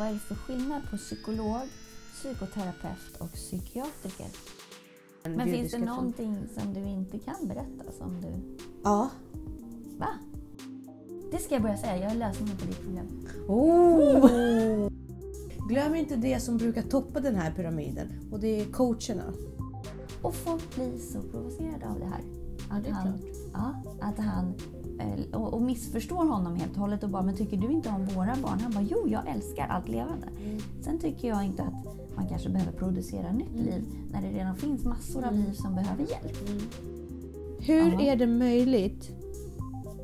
vad är det för skillnad på psykolog, psykoterapeut och psykiatriker? Men vi finns det någonting som du inte kan berätta? Som du... Ja. Va? Det ska jag börja säga. Jag är lösningen på ditt problem. Oh. Glöm inte det som brukar toppa den här pyramiden och det är coacherna. Och folk blir så provocerade av det här. Att det är han, ja, att han och, och missförstår honom helt och hållet och bara “men tycker du inte om våra barn?” Han bara “jo, jag älskar allt levande”. Sen tycker jag inte att man kanske behöver producera nytt liv när det redan finns massor av liv som behöver hjälp. Hur Ja. är det möjligt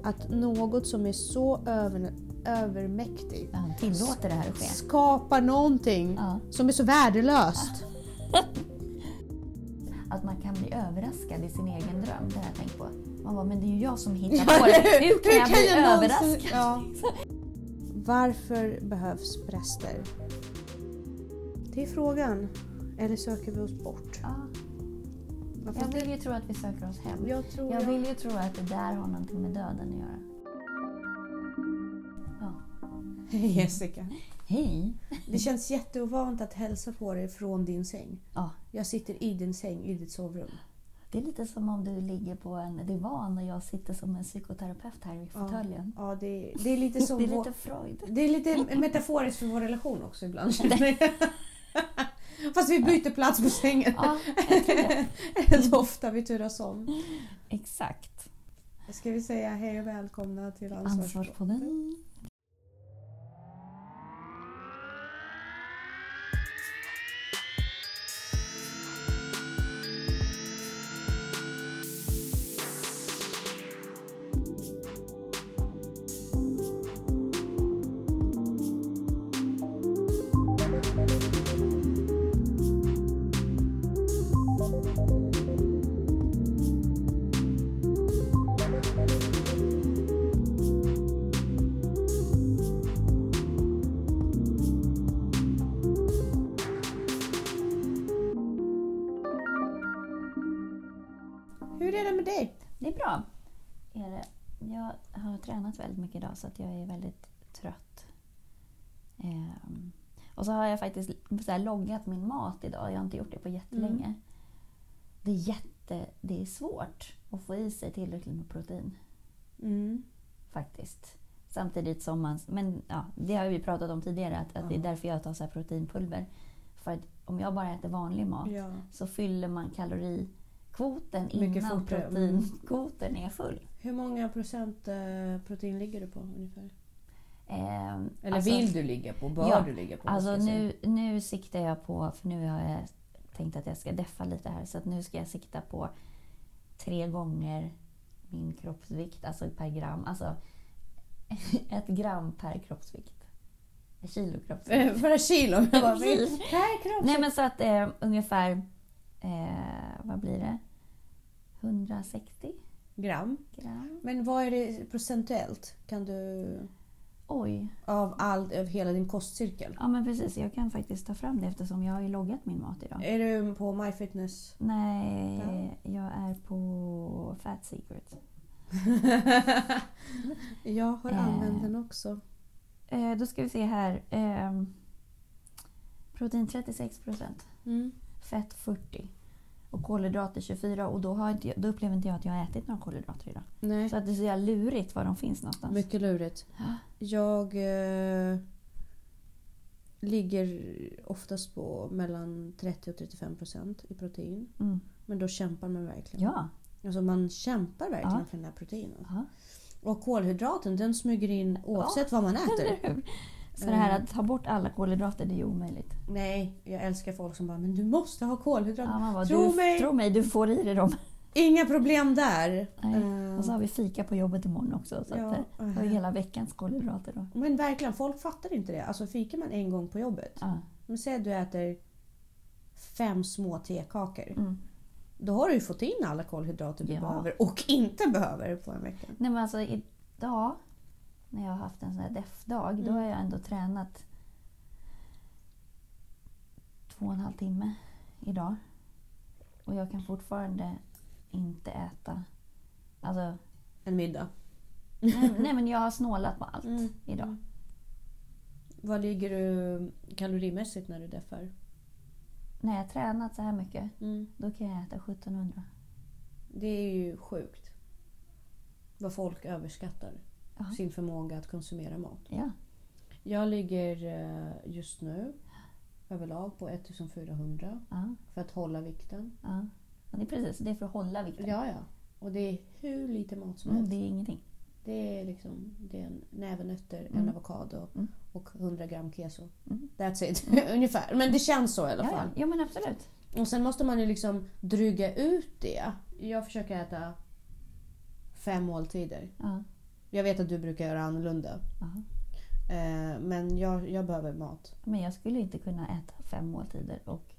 att något som är så över, övermäktigt Han tillåter det här att ske. skapar någonting Ja. som är så värdelöst? Att man kan bli överraskad i sin egen dröm. Det på. Man bara, men det är ju jag som hittar på det. Hur kan jag bli överraskad? Ja. Varför behövs präster? Det är frågan. Eller söker vi oss bort? Ja, Varför jag vill ju tro att vi söker oss hem. jag tror Jag vill ju tro att det där har någonting med döden att göra. Ja. Hej Jessica. Hej! Det känns jätteovant att hälsa på dig från din säng. Ja, Jag sitter i din säng i ditt sovrum. Det är lite som om du ligger på en divan och jag sitter som en psykoterapeut här i fåtöljen. Ja, det, det är lite som Det är lite Freud. Det är lite metaforiskt för vår relation också ibland. Fast vi byter plats på sängen Ja, så ofta vi turas om. Exakt. Ska vi säga hej och välkomna till Ansvarspodden? Idag så att jag är väldigt trött. Ehm, och så har jag faktiskt så här loggat min mat idag. Jag har inte gjort det på jättelänge. Det, är jätte, det är svårt att få i sig tillräckligt med protein Mm. faktiskt. Samtidigt som man... Men ja, det har vi pratat om tidigare att, att det är därför jag tar så här proteinpulver. För att om jag bara äter vanlig mat Ja. så fyller man kalorikvoten Mycket innan mm. proteinkvoten är full. Hur många procent eh, protein ligger du på ungefär? Ehm, Eller alltså- vill du ligga på? Bör Ja, du ligga på? Alltså nu, nu siktar jag på, för nu har jag tänkt att jag ska deffa lite här, så att nu ska jag sikta på tre gånger min kroppsvikt, alltså per gram. Alltså ett gram per kroppsvikt. Ett kilo kroppsvikt. Eh, För ett kilo? Jag bara, Precis. Nej, kropp. Nej men så att eh, ungefär, eh, vad blir det? 160 Gram. gram? Men vad är det procentuellt? Kan du... Oj. Av, all, av hela din kostcirkel? Ja men precis, jag kan faktiskt ta fram det eftersom jag har ju loggat min mat idag. Är du på MyFitness? Nej, jag är på Fat Secret. jag har Eh. använt den också. Eh, då ska vi se här. Eh, protein 36 procent. Mm. Fett 40. Och kolhydrater 24. Och då, har inte, då upplever inte jag att jag har ätit några kolhydrater idag. Nej, Så att det är så jävla lurigt var de finns någonstans. mycket lurigt. Ja. Jag eh, ligger oftast på mellan 30 och 35 procent i protein. Mm. Men då kämpar man verkligen. Ja. Alltså man kämpar verkligen Ja. för den här proteinen. ja. Och kolhydraten den smyger in oavsett vad man äter. Så det här att ta bort alla kolhydrater, det är ju omöjligt. Nej, jag älskar folk som bara “men du måste ha kolhydrater”. Ja, bara, Tro du, mig. Tro mig, du får i dig dem. Inga problem där. Nej. Eh, Och så har vi fika på jobbet imorgon också. Så Ja, att, eh, det var hela veckans kolhydrater då. Men verkligen, folk fattar inte det. Alltså fikar man en gång på jobbet. Ja. Men säg att du äter fem små tekakor. Mm. Då har du ju fått in alla kolhydrater du Ja. behöver och inte behöver på en vecka. Nej men alltså idag när jag har haft en sån här deff-dag då Mm. har jag ändå tränat två och en halv timme idag. Och jag kan fortfarande inte äta. Alltså, En middag. nej, nej men jag har snålat på allt Mm. idag. Vad ligger du kalorimässigt när du deffar? När jag tränat så här mycket, Mm. då kan jag äta 1700. Det är ju sjukt. Vad folk överskattar. Ja. Sin förmåga att konsumera mat. Ja. Jag ligger eh, just nu överlag på 1400 Ja. för att hålla vikten. ja. Det är precis, det är för att hålla vikten. Ja, ja. Och det är hur lite mat som Mm, helst. det är ingenting. Det är liksom det är en näve nötter, en Mm. avokado Mm. och 100 gram keso. Mm. That's it. Ungefär. Men det känns så i alla Ja, ja. fall. ja, men absolut. Och sen måste man ju liksom dryga ut det. Jag försöker äta fem måltider. Ja. Jag vet att du brukar göra annorlunda. Ja. Eh, men jag, jag behöver mat. Men jag skulle inte kunna äta fem måltider och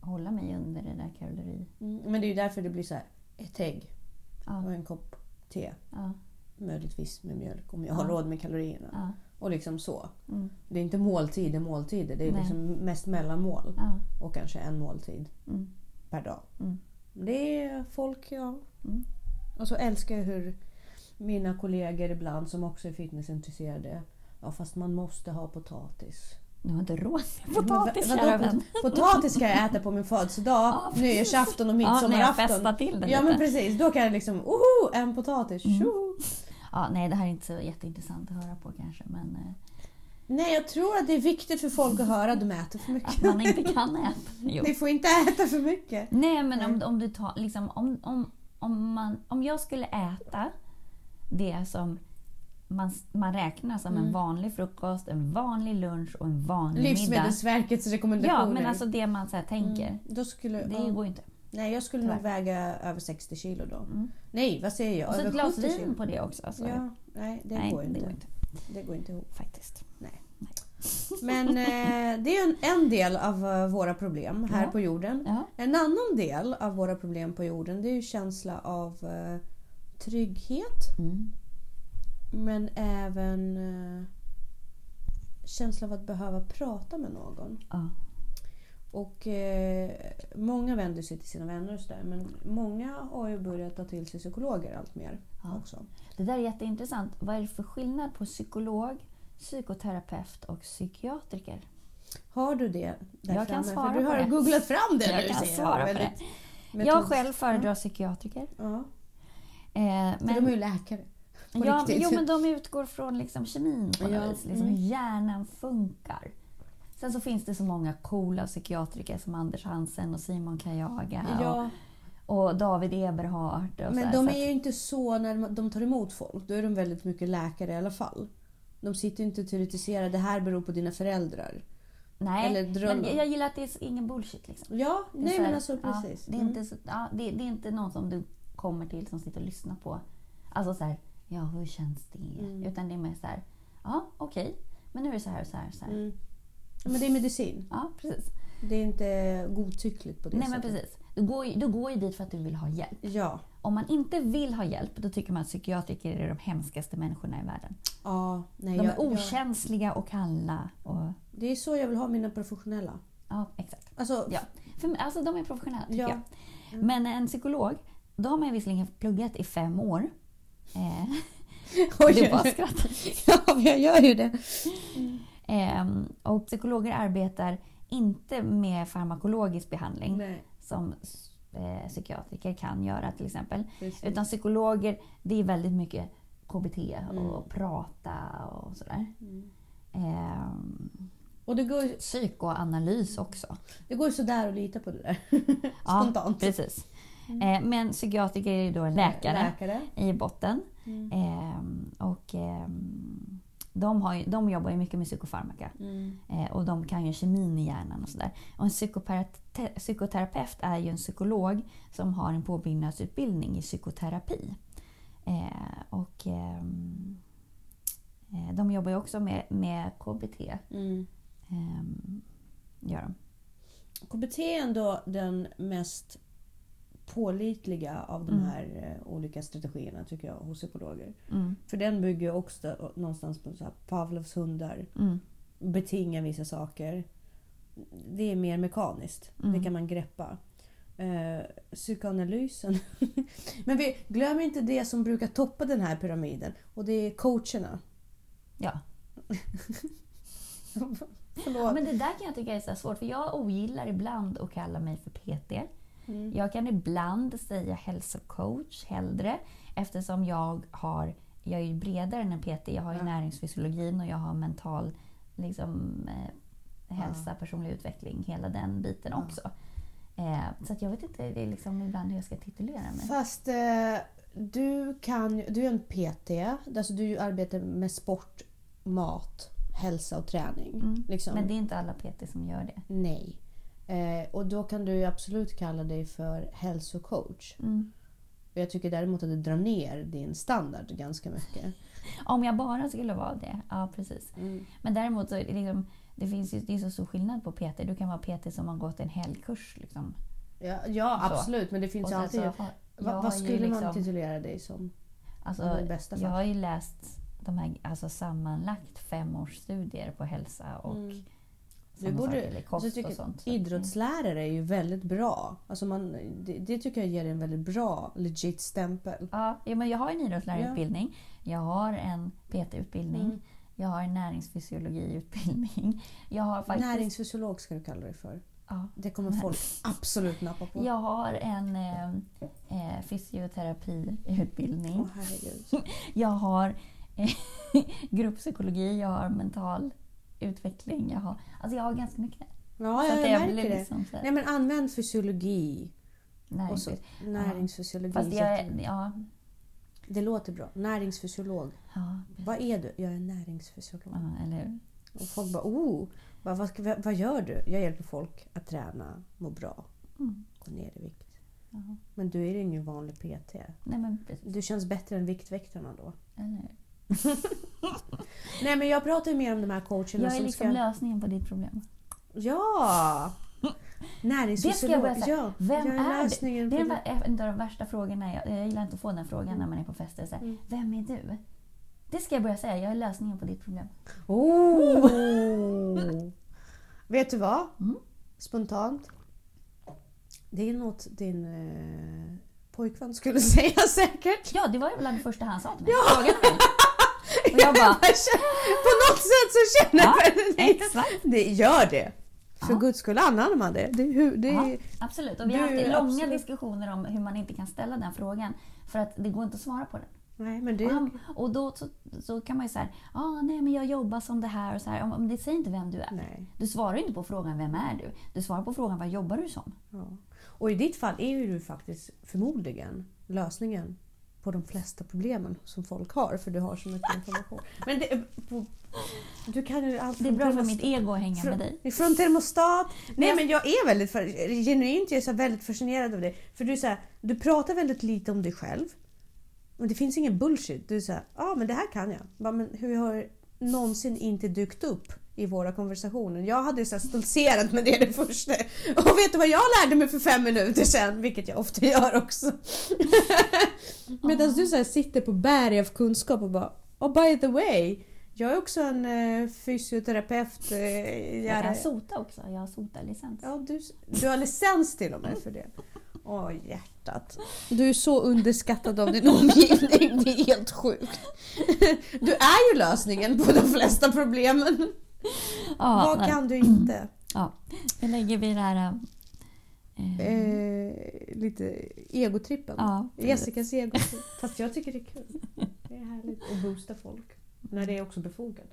hålla mig under det där kalori... Mm. Men det är ju därför det blir så här. Ett ägg och Ja. en kopp te. Ja. Möjligtvis med mjölk om jag Ja. har råd med kalorierna. Ja. Och liksom så. Mm. Det är inte måltider, måltider. Det är Nej. liksom mest mellanmål. Ja. Och kanske en måltid Mm. per dag. Mm. Det är folk, ja. Mm. Och så älskar jag hur mina kollegor ibland som också är fitnessintresserade. Ja fast man måste ha potatis. Du har inte råd med potatis, kära vän. pot- Potatis kan jag äta på min födelsedag, Ja, precis. nyårsafton och Ja, midsommarafton. festar till det Ja men precis, då kan jag liksom, oho, en potatis, Mm. Ja, nej, det här är inte så jätteintressant att höra på kanske. Men eh, Nej jag tror att det är viktigt för folk att höra att de äter för mycket. att man inte kan äta. Jo. Ni får inte äta för mycket. Nej, men om, om du tar... Liksom, om, om, om, man, om jag skulle äta det som man, man räknar som en vanlig frukost, en vanlig lunch och en vanlig middag. Livsmedelsverkets rekommendationer. Ja, men alltså det man så tänker. Mm, Då skulle, Det ja. går ju inte. Nej, jag skulle Tyvärr. nog väga över 60 kilo då. Mm. Nej, vad säger jag? Och så över ett glas 70 vin kilo. på det också. Alltså. Ja, nej, det, nej, går det inte. går inte. Det går inte ihop. Faktiskt. Men eh, det är en, en del av eh, våra problem här Ja. på jorden. Ja. En annan del av våra problem på jorden det är ju känsla av eh, trygghet. Mm. Men även eh, känsla av att behöva prata med någon. Ja. Och eh, många vänder sig till sina vänner och sådär. Men många har ju börjat ta till sig psykologer allt mer Ja. också. Det där är jätteintressant. Vad är det för skillnad på psykolog, psykoterapeut och psykiatriker? Har du det där Jag kan svara För du på har det. googlat fram det Jag nu kan svara på Väldigt Jag själv föredrar psykiatriker. Ja, Eh, men, de är ju läkare. Ja, riktigt. jo, men de utgår från liksom kemin på något Ja, vis. Liksom mm. hur hjärnan funkar. Sen så finns det så många coola psykiatriker som Anders Hansen och Simon Kajaga Ja, och, och David Eberhardt. Men här, de så att- är ju inte så när de- tar emot folk. Då är de väldigt mycket läkare i alla fall. De sitter ju inte och teoretiserar det här beror på dina föräldrar. Nej, men jag, gillar att det är ingen bullshit. Liksom. Ja, är nej här, men alltså precis. Ja, det, är Mm. inte så, ja, det, det är inte någon som du kommer till som sitter och lyssnar på. Alltså så här, ja hur känns det? Mm. Utan det är mer så här, ja okej, men nu är det så här och så här. Och så här. Mm. Men det är medicin. Ja, precis. Det är inte godtyckligt på det Nej men sättet. precis. Du går, ju- du går ju dit för att du vill ha hjälp. Ja. Om man inte vill ha hjälp, då tycker man att psykiatriker är de hemskaste människorna i världen. ja nej, De jag, är jag, okänsliga och kalla. Och, Det är så jag vill ha mina professionella. ja, exakt. Alltså, Ja. För, alltså, de är professionella tycker Ja. jag. Men en psykolog, då har man visserligen pluggat i fem år. Eh, Oj, du bara skrattar. ja, jag gör ju det. Ehm, och psykologer arbetar inte med farmakologisk behandling Nej, som eh, psykiatriker kan göra till exempel. precis. Utan psykologer, det är väldigt mycket KBT och Mm. prata och sådär. Mm. Ehm, Och det går, psykoanalys också. det går sådär att lita på det där. Ja, Spontant. Precis. Eh, men psykiatriker är ju då en läkare Läkare. i botten. Mm. Ehm, och ehm, de, har ju, de jobbar ju mycket med psykofarmaka. Mm. Eh, och de kan ju kemin i hjärnan och sådär. Och en psykoterapeut är ju en psykolog som har en påbyggnadsutbildning i psykoterapi. Eh, och ehm, eh, de jobbar ju också med, med KBT. Mm. ehm, gör de. KBT är ändå den mest pålitliga av de Mm. här eh, olika strategierna tycker jag hos psykologer. Mm, För den bygger ju också någonstans på så här Pavlovs hundar. mm, Betinga vissa saker. Det är mer mekaniskt. Mm. Det kan man greppa. Eh, psykoanalysen. Men vi glömmer inte det som brukar toppa den här pyramiden. Och det är coacherna. ja. Förlåt. Men det där kan jag tycka är så svårt, för jag ogillar ibland att kalla mig för PT. Mm. Jag kan ibland säga hälsocoach hellre eftersom jag har, jag är ju bredare än en PT. Jag har ju Ja. näringsfysiologin och jag har mental liksom, eh, hälsa, personlig utveckling, hela den biten Ja. också. Eh, så jag vet inte det är liksom ibland hur jag ska titulera mig. Fast eh, du kan du är en PT, alltså du arbetar med sport, mat, hälsa och träning. Mm. Liksom. Men det är inte alla PT som gör det. Nej. Eh, och då kan du ju absolut kalla dig för hälsocoach. Mm. Och Jag tycker däremot att det drar ner din standard ganska mycket. Om jag bara skulle vara det, ja precis. Men däremot så är det, liksom, det finns ju det är så stor skillnad på PT. Du kan vara PT som har gått en helgkurs. Liksom. Ja, ja absolut, men det finns ju alltid... så vad ju skulle man liksom- titulera dig som? Alltså, jag har ju läst de här alltså, sammanlagt femårsstudier på hälsa och Mm. Du borde- eller alltså, kost tycker och sånt. Så- Idrottslärare är ju väldigt bra. Alltså man, det, det tycker jag ger en väldigt bra legit stämpel. Ja, ja, men jag har en idrottslärarutbildning. Jag har en PT-utbildning. Mm. Jag har en näringsfysiologiutbildning. Jag har faktiskt... Näringsfysiolog ska du kalla dig för. Ja, Det kommer folk absolut nappa på. jag har en eh, eh, fysioterapiutbildning. Herregud. Jag har eh, grupppsykologi, jag har mental utveckling. Jag har, alltså jag har ganska mycket. Ja, Så jag, det märker det. liksom Nej men använd fysiologi. Och så, näringsfys- näringsfysiologi. Fast jag ja, Det låter bra. Näringsfysiolog. ja, Vad är du? Jag är näringsfysiolog. ja, eller hur? Och folk bara oh, bara, vad, ska, vad, gör du? Jag hjälper folk att träna, må bra, Mm. gå ner i vikt. Ja. Men du är ingen vanlig PT. Nej men precis. Du känns bättre än Viktväktarna då. Eller hur? Nej men jag pratar ju mer om de här coacherna Jag är som liksom ska... lösningen på ditt problem. Ja! Näringsfysiolog. börja säga. Ja, Vem jag är du? lösningen Det är en, det. av de värsta frågorna. Jag, jag gillar inte att få den frågan när man är på fester. Så här, Mm. Vem är du? Det ska jag börja säga. Jag är lösningen på ditt problem. Oh! Vet du vad? Mm. Spontant. Det är något din eh, pojkvän skulle säga säkert. Ja, det var ju bland det första han sa till mig. Frågade mig. Jag bara, På något sätt så känner Ja, jag det. exakt. Det gör det. För Ja. guds skull använder man det. det, hur, det Ja, absolut. Och vi har haft långa absolut. diskussioner om hur man inte kan ställa den frågan. För att det går inte att svara på den. Nej, men det, Och, han, och då så, så kan man ju säga, ah, nej men jag jobbar som det här och så här. Om Det säger inte vem du är. nej. Du svarar inte på frågan, vem är du? Du svarar på frågan, vad jobbar du som? Ja. Och i ditt fall är ju du faktiskt förmodligen lösningen på de flesta problemen som folk har. För du har så mycket information. Men det, på, du kan ju allt Det är bra för mitt ego att hänga från, med dig. Från termostat. Nej men jag är väldigt, för, genuint jag är så väldigt fascinerad av det. För du, är så här, du pratar väldigt lite om dig själv. Och det finns ingen bullshit. Du såhär, ja ah, men det här kan jag. Bara, men hur har någonsin inte dykt upp i våra konversationer? Jag hade så stoltserat med det det första. Och vet du vad jag lärde mig för fem minuter sedan? Vilket jag ofta gör också. Medan du så sitter på berg av kunskap och bara, oh by the way. Jag är också en eh, fysioterapeut. Eh, Jag kan sota också. Jag har sotarlicens. Ja, du, du har licens till och med för det. Åh, hjärtat. Du är så underskattad av din omgivning. Det är helt sjukt. Du är ju lösningen på de flesta problemen. Ja, Vad kan du inte? Ja. Nu lägger vi det här... eh, Eh, lite egotrippen. ja. Jessicas egotripp. Fast jag tycker det är kul. Det är härligt att boosta folk. När det är också befogat.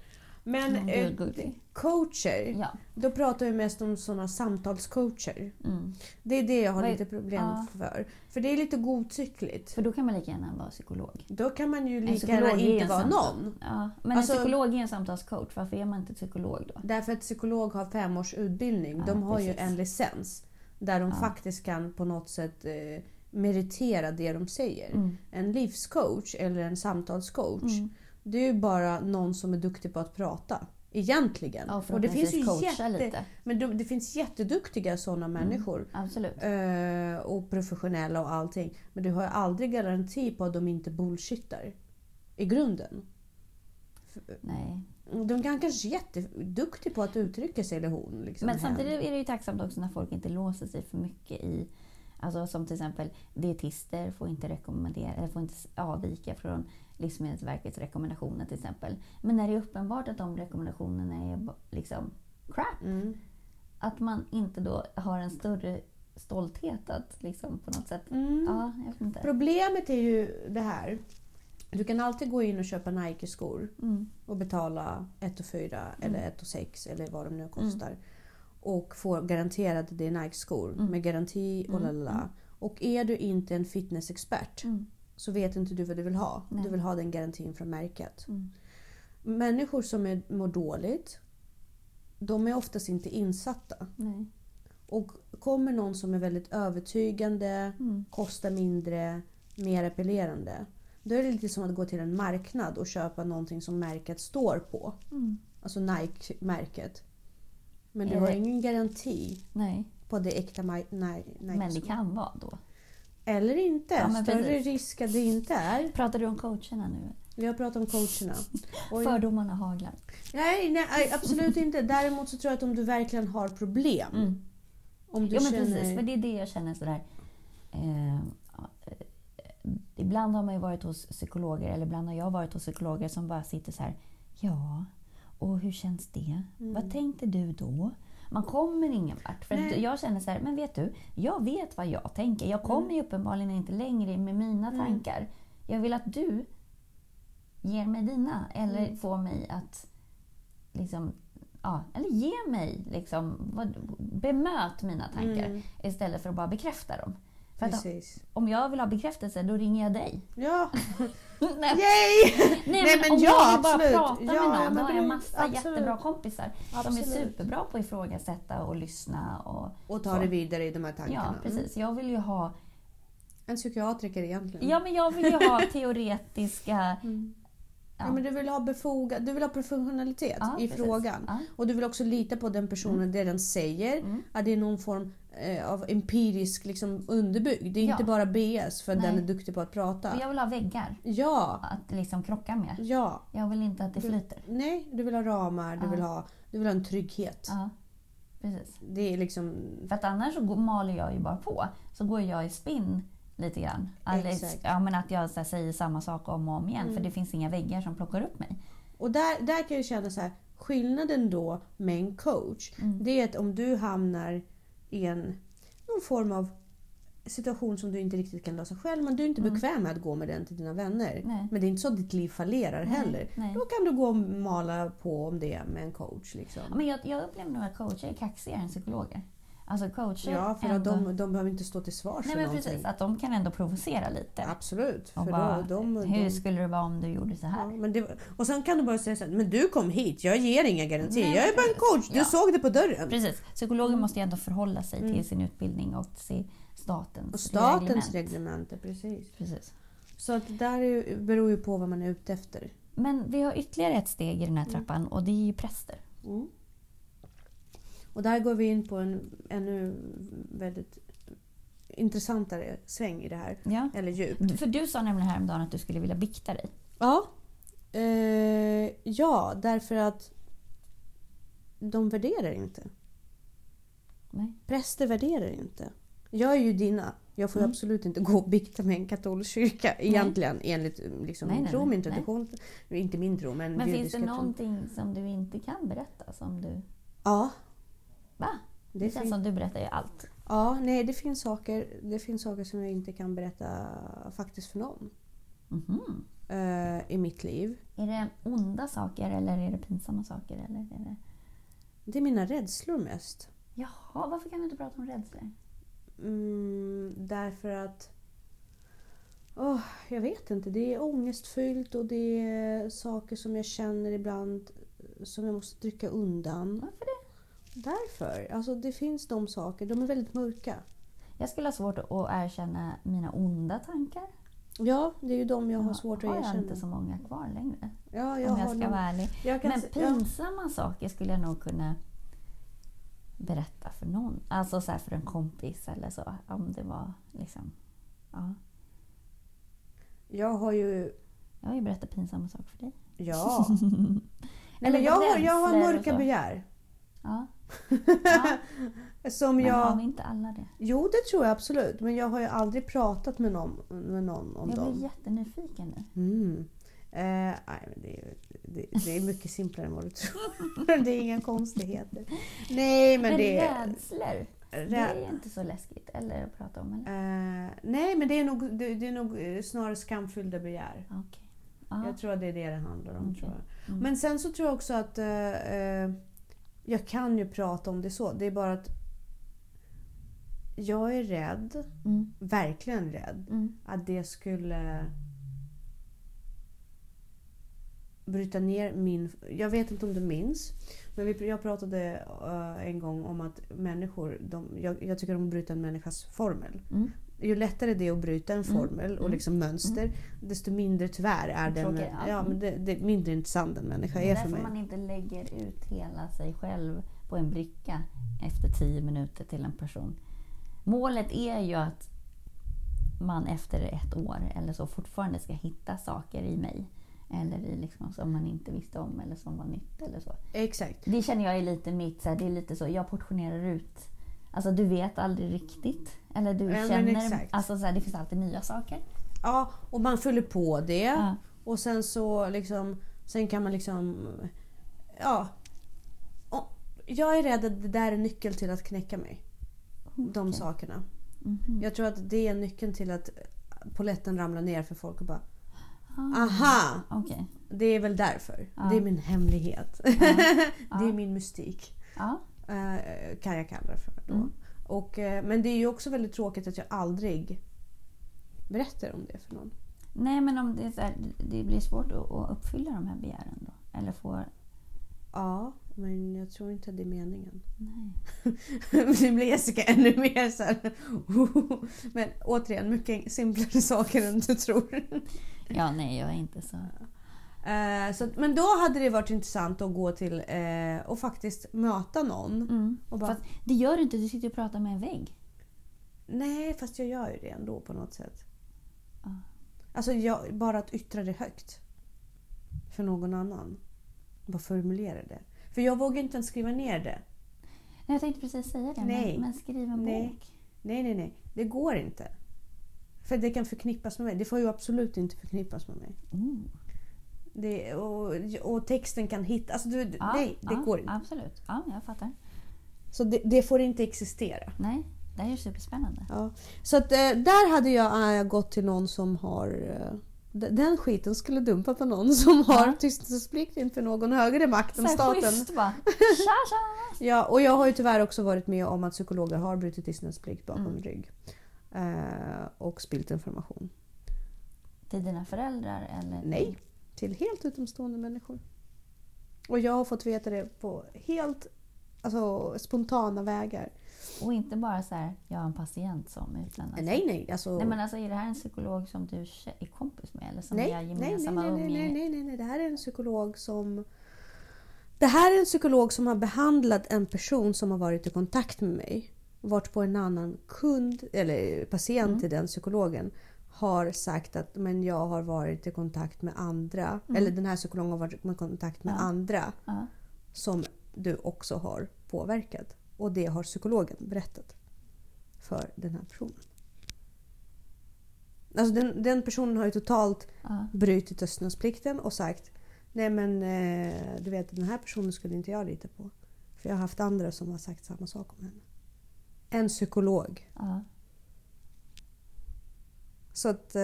Men eh, coacher, Ja. då pratar vi mest om sådana samtalscoacher. Mm. Det är det jag har är- lite problem ja. för. För det är lite godtyckligt. För då kan man lika gärna vara psykolog. Då kan man ju lika gärna är ju inte vara någon. Ja, men Alltså- en psykolog är en samtalscoach. Varför är man inte psykolog då? Därför att psykolog har fem års utbildning. De har ju precis. en licens. Där de faktiskt kan på något sätt eh, meritera det de säger. Mm. En livscoach eller en samtalscoach. Mm. Det är ju bara någon som är duktig på att prata. Egentligen. Ja, och det finns ju jätte, lite. men det, det finns jätteduktiga sådana människor. Absolut. Eh, och professionella och allting. Men du har ju aldrig garanti på att de inte bullshittar. I grunden. Nej. De kan kanske vara jätteduktig på att uttrycka sig eller hon. Liksom, Men samtidigt är det ju tacksamt också när folk inte låser sig för mycket i Alltså som till exempel dietister får inte, rekommendera, eller får inte avvika från Livsmedelsverkets rekommendationer till exempel. Men när det är uppenbart att de rekommendationerna är liksom crap, Mm. att man inte då har en större stolthet att liksom på något sätt... Mm. Ja. Problemet är ju det här. Du kan alltid gå in och köpa Nike-skor Mm. och betala 1 4 eller 1 6 eller vad de nu kostar. Mm. Och få garanterat att det är Nike-skor med garanti och Mm. lalala. Och är du inte en fitnessexpert Mm. så vet inte du vad du vill ha. Nej. Du vill ha den garantin från märket. Mm. Människor som är, mår dåligt, de är oftast inte insatta. Nej. Och kommer någon som är väldigt övertygande, Mm. kostar mindre, mer appellerande. Då är det lite som att gå till en marknad och köpa någonting som märket står på. Mm. Alltså Nike-märket. Men du Är har ingen garanti Nej. på det äkta. Nike Men det kan vara då. Eller inte. Ja, Större precis. risk att det inte är. Pratar du om coacherna nu? Jag pratar om coacherna. Och Fördomarna haglar. nej, nej, absolut inte. Däremot så tror jag att om du verkligen har problem. Mm. Om du Jo men känner... precis, för det är det jag känner sådär. Eh, eh, ibland har man ju varit hos psykologer, eller ibland har jag varit hos psykologer som bara sitter så här. Ja, och hur känns det? Mm. Vad tänkte du då? Man kommer ingen vart. För Nej. jag känner så här, men vet du, jag vet vad jag tänker. Jag kommer Mm. ju uppenbarligen inte längre med mina tankar. Jag vill att du ger mig dina, eller Mm. får mig att liksom Ja, eller ge mig, liksom, vad, bemöt mina tankar Mm. istället för att bara bekräfta dem. Att om jag vill ha bekräftelse, då ringer jag dig. Ja, Nej, yay! Nej, men, om ja, jag bara absolut. prata med Ja, någon, ja, men då har jag massa absolut. jättebra kompisar som är Absolut. superbra på att ifrågasätta och lyssna. Och, Och ta så. det vidare i de här tankarna. Ja, Mm. precis. Jag vill ju ha, En psykiatriker egentligen. ja, men jag vill ju ha teoretiska... Ja, men du vill ha befogad, du vill ha professionalitet Ja, i precis. frågan. Ja. Och du vill också lita på den personen, det den säger. Mm. Att det är någon form eh, av empirisk liksom, underbyggd. Det är Ja. inte bara BS för Nej. den är duktig på att prata. Och jag vill ha väggar Ja, att liksom krocka med. ja. Jag vill inte att det Du- flyter. Nej, du vill ha ramar, du, Ja. vill ha, du vill ha en trygghet. Ja, precis. Det är liksom... För att annars så går- maler jag ju bara på. Så går jag i spinn lite grann. Mm. ja, men att jag här, säger samma sak om och om igen. För det finns inga väggar som plockar upp mig. Och där, där kan jag känna så här, skillnaden då med en coach, det är att om du hamnar i en någon form av situation som du inte riktigt kan lösa själv, men du är inte bekväm med att gå med den till dina vänner. Nej. Men det är inte så att ditt liv fallerar heller. nej. Då kan du gå och mala på om det med en coach. Liksom. Ja, Men jag, jag upplever nog att coacher är kaxigare än psykologer. Alltså coacher Ja, för att ändå... de, de behöver inte stå till svars Nej för men någonting. precis, att de kan ändå provocera lite. Absolut. För bara, då, de, hur de, skulle det vara om du gjorde så här? ja, men det, och sen kan du bara säga så här, men du kom hit, jag ger inga garantier. Nej, jag är bara en coach, du Ja. såg det på dörren. Precis, psykologer måste ju ändå förhålla sig till sin utbildning och till statens, Och statens reglement. precis. Precis. Så att det där är, ju- beror ju på vad man är ute efter. Men vi har ytterligare ett steg i den här trappan och det är ju präster. Mm. Och där går vi in på en ännu väldigt intressantare sväng i det här. Ja. Eller djup. För du sa nämligen häromdagen att du skulle vilja bikta dig. Ja, eh, ja därför att de värderar inte. Nej. Präster värderar inte. Jag är ju dina. Jag får Mm. absolut inte gå och bikta med en katolsk kyrka egentligen enligt liksom, Nej, nej, tro, nej. min tradition. Inte min tro men, Men finns det någonting som du inte kan berätta? Som du... Ja, Va? Det, det känns som du berättar ju allt. ja, nej det finns, saker, det finns saker som jag inte kan berätta faktiskt för någon Mhm. eh, i mitt liv. Är det onda saker eller är det pinsamma saker? Eller är det... Det är mina rädslor mest. Jaha, varför kan du inte prata om rädslor? Mm, därför att... åh, jag vet inte. Det är ångestfyllt och det är saker som jag känner ibland som jag måste trycka undan. Varför det? Därför. Alltså det finns de saker. De är väldigt mörka. Jag skulle ha svårt att erkänna mina onda tankar. Ja, det är ju de jag har Ja, svårt att har jag erkänna. inte så många kvar längre. Ja, jag om jag har ska nog- vara ärlig. Men se- ja. pinsamma saker skulle jag nog kunna berätta för någon. Alltså så här för en kompis eller så. Om det var liksom... Ja. Jag har ju... Jag har ju berättat pinsamma saker för dig. Ja. Nej, Eller jag, har, jag har mörka begär. Ja. Ja, Som men har jag... vi inte alla det? Jo, det tror jag absolut. Men jag har ju aldrig pratat med någon, med någon om Jag blir dem. jättenyfiken nu. Mm. Eh, nej, men det, är, det, det är mycket simplare än vad du tror. det är inga konstigheter. Nej, men, Men det är... rädslor, det är inte så läskigt eller att prata om eller? Eh, nej, men det är nog, det, det är nog eh, snarare skamfyllda begär. Ja. Jag tror att det är det det handlar om. Okej. Tror jag. Mm. Men sen så tror jag också att eh, eh, jag kan ju prata om det så. Det är bara att jag är rädd, Mm. verkligen rädd, Mm. att det skulle bryta ner min... Jag vet inte om du minns, men vi, jag pratade eh, en gång om att människor, de, jag, jag tycker att bryta en människas formel. Mm. Ju lättare det är att bryta en Mm. formel och Mm. liksom mönster, desto mindre tyvärr är den... Ja. Ja, men det, det, mindre intressant en människa Det är är för därför mig. man inte lägger ut hela sig själv på en bricka efter tio minuter till en person. Målet är ju att man efter ett år eller så fortfarande ska hitta saker i mig. Eller i liksom, som man inte visste om eller som var nytt eller så. Exakt. Det känner jag är lite mitt, så här, det är lite så, jag portionerar ut. Alltså du vet aldrig riktigt. Eller du Ja, känner, alltså så här, det finns alltid nya saker. Ja, och man fyller på det. Ja. Och sen så liksom... Sen kan man liksom... Ja. Och jag är rädd att det där är nyckeln till att knäcka mig. De Okej. sakerna. Mhm. Jag tror att det är nyckeln till att poletten ramlar ner för folk och bara Ah, Aha! Okej. Det är väl därför. Ja. Det är min hemlighet. det Ja. är min mystik. Eh, kan jag kalla det för. Då. Mm. Och, eh, men det är ju också väldigt tråkigt att jag aldrig berättar om det för någon. Nej, men om det, här, det blir svårt att, uppfylla de här begären då? Eller få... Ja, men jag tror inte det är meningen. Nej. nu blir Jessica ännu mer så här. Men återigen, mycket simplare saker än du tror. Ja, nej, jag är inte så... Eh, så, men då hade det varit intressant att gå till eh, och faktiskt möta någon. Mm. Och bara, Fast det gör du inte, du sitter och pratar med en vägg. Nej, fast jag gör ju det ändå på något sätt. Ja. Alltså jag, bara att yttra det högt. För någon annan. Bara formulera det. För jag vågar inte ens skriva ner det. Nej, jag tänkte precis säga det, Nej. Men, men skriv en Nej. bok. Nej, nej, nej. Det går inte. För det kan förknippas med mig. Det får ju absolut inte förknippas med mig. Mm. Det, och, och texten kan hitta... Alltså du, Ja, nej, det ja, går inte. Absolut. Ja, jag fattar. Så det, det får inte existera. Nej, det här är ju superspännande. Ja. Så att, eh, där hade jag äh, gått till någon som har... eh, Den skiten skulle dumpa på någon som har tystnadsplikt inför någon högre makt än staten. schysst va? Ja, och jag har ju tyvärr också varit med om att psykologer har brutit tystnadsplikt bakom Mm. rygg. Eh, och spilt information. Till dina föräldrar eller? Nej, till helt utomstående människor. Och jag har fått veta det på helt alltså, spontana vägar. Och inte bara så här, jag har en patient som utlämnas. Nej, nej. Alltså, Nej men alltså är det här en psykolog som du är kompis med eller som nej, nej, gemensamma nej, nej, nej, nej, nej, nej. Det här är en psykolog som... Det här är en psykolog som har behandlat en person som har varit i kontakt med mig. Varit på en annan kund, eller patient Mm. till den psykologen. Har sagt att men jag har varit i kontakt med andra. Eller den här psykologen har varit i kontakt med Mm. Ja. andra. Ja. som du också har påverkat. Och det har psykologen berättat för den här personen. Alltså den, den personen har ju totalt Ja. brutit tystnadsplikten och sagt Nej men eh, du vet den här personen skulle inte jag lita på. För jag har haft andra som har sagt samma sak om henne. En psykolog. Ja. Så att eh,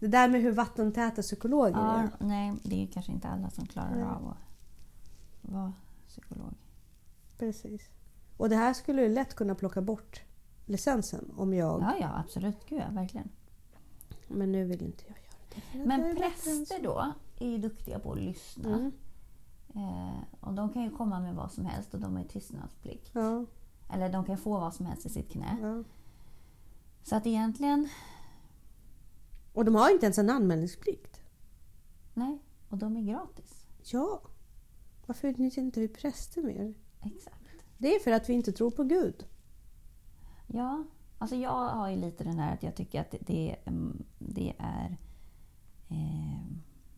det där med hur vattentäta psykologer Ja, är. nej, det är kanske inte alla som klarar Nej. av att vara psykolog. Precis. Och det här skulle ju lätt kunna plocka bort licensen om jag... Ja, ja, absolut. Gud, ja, verkligen. Men nu vill inte jag göra det. Men präster då är ju duktiga på att lyssna. Mm. Eh, och de kan ju komma med vad som helst och de har tystnadsplikt. Ja, Eller de kan få vad som helst i sitt knä. ja. Så att egentligen, Och de har inte ens en anmälningsplikt. nej. Och de är gratis. Ja. Varför utnyttjar inte vi präster mer? Exakt. Det är för att vi inte tror på Gud. Ja, alltså jag har ju lite den här att jag tycker att det, det, mm, är eh,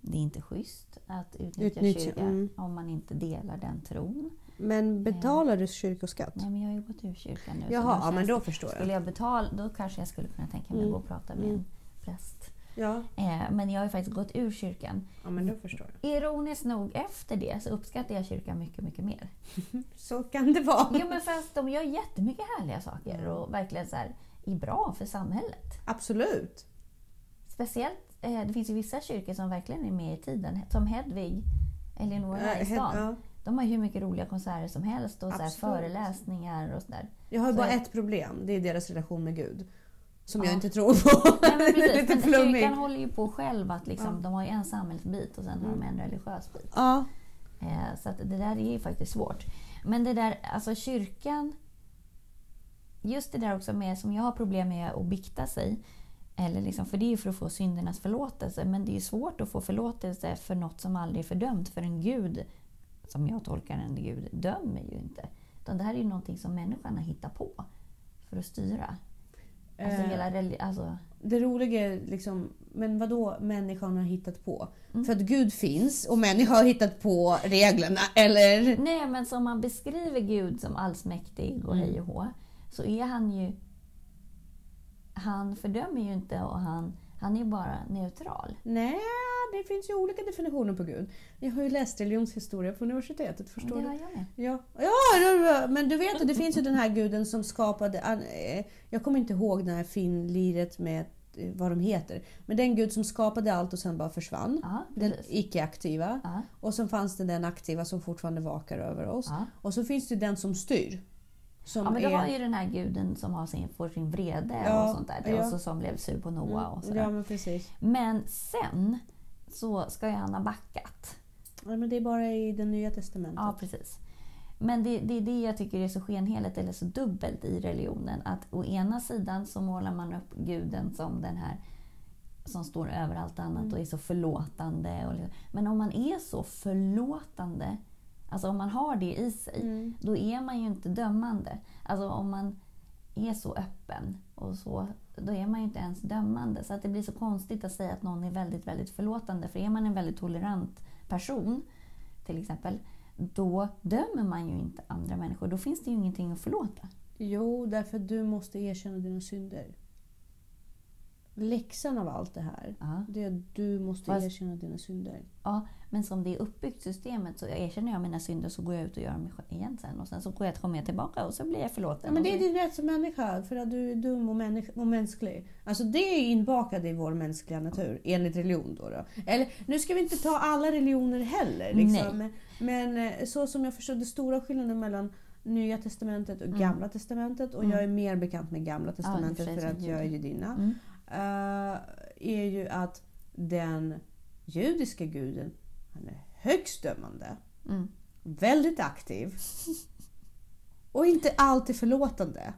det är inte schysst att utnyttja Utnyttja, kyrkan mm. om man inte delar den tron. Men betalar du kyrkoskatt? Nej, men jag har ju gått ur kyrkan nu. Jaha, då ja, men då det- förstår Skulle jag. jag betala, då kanske jag skulle kunna tänka mig Mm. att gå och prata med Mm. en präst. Ja, Eh, men jag har ju faktiskt gått ur kyrkan. ja men då förstår jag. Ironiskt nog efter det så uppskattar jag kyrkan mycket, mycket mer. Så kan det vara. Jo men fast de gör jättemycket härliga saker och verkligen så här, är bra för samhället. Absolut. Speciellt, eh, det finns ju vissa kyrkor som verkligen är med i tiden. Som Hedvig, Eleonora i stan. ja. De har ju hur mycket roliga konserter som helst och så Absolut. föreläsningar och sådär. Jag har ju Så bara jag- ett problem. Det är deras relation med Gud. Som Ja. jag inte tror på. Nej, men precis, Lite men flummig. kyrkan håller ju på själv att liksom, Ja. De har ju en samhällsbit och sen har de en religiös bit. Ja. Eh, så det där är ju faktiskt svårt. Men det där, alltså kyrkan... Just det där också med, som jag har problem med att bikta sig. Eller liksom, för det är ju för att få syndernas förlåtelse. Men det är ju svårt att få förlåtelse för något som aldrig är fördömt. För en gud, som jag tolkar en gud, dömer ju inte. Utan det här är ju någonting som människan har hittat på för att styra. Alltså Eh, hela alltså, Det roliga är liksom, men vad då människan har hittat på? Mm. För att Gud finns och människan har hittat på reglerna, eller? Nej, men som man beskriver Gud som allsmäktig och Mm. hej och hå, så är han ju... Han fördömer ju inte och han, han är bara neutral. Nej, det finns ju olika definitioner på Gud. Jag har ju läst religionshistoria på universitetet, förstår det du? har jag med. Ja, ja, men du vet att det finns ju den här guden som skapade... eh, Jag kommer inte ihåg det här finliret med eh, vad de heter. Men den gud som skapade allt och sen bara försvann. Ja, Den icke-aktiva. Och så fanns det den aktiva som fortfarande vakar över oss. ja. Och så finns det den som styr. Som ja, men du är... har ju den här guden som har sin, får sin vrede Ja, och sånt där. ja. Och så, som blev sur på Noa och sådär. Ja, men precis. Men sen så ska ju han ha backat. Ja, men det är bara i det nya testamentet. Ja, precis. Men det, det är det jag tycker är så skenheligt eller så dubbelt i religionen. Att å ena sidan så målar man upp guden som den här som står över allt annat och är så förlåtande. Och, liksom- men om man är så förlåtande, alltså om man har det i sig, Mm. då är man ju inte dömande. Alltså om man är så öppen och så, då är man ju inte ens dömande. Så att det blir så konstigt att säga att någon är väldigt, väldigt förlåtande. För är man en väldigt tolerant person, till exempel, då dömer man ju inte andra människor. Då finns det ju ingenting att förlåta. Jo, därför att du måste erkänna dina synder. Läxan av allt det här, Ja. det är att du måste Fast- erkänna dina synder. Ja, men som det är uppbyggt systemet så erkänner jag mina synder så går jag ut och gör dem igen sen. Och sen så går jag, kommer jag tillbaka och så blir jag förlåten. Ja, men det är din rätt som människa, för att du är dum och, människ- och mänsklig. Alltså det är inbakat i vår mänskliga natur, enligt religion. Då, då. Eller, nu ska vi inte ta alla religioner heller. Liksom. Men, men eh, så som jag förstår, det stora skillnaden mellan Nya Testamentet och Mm. Gamla Testamentet, och Mm. jag är mer bekant med Gamla Testamentet sig för att jag är judinna, Mm. eh, är ju att den judiska guden, han är högst dömande, Mm. väldigt aktiv och inte alltid förlåtande.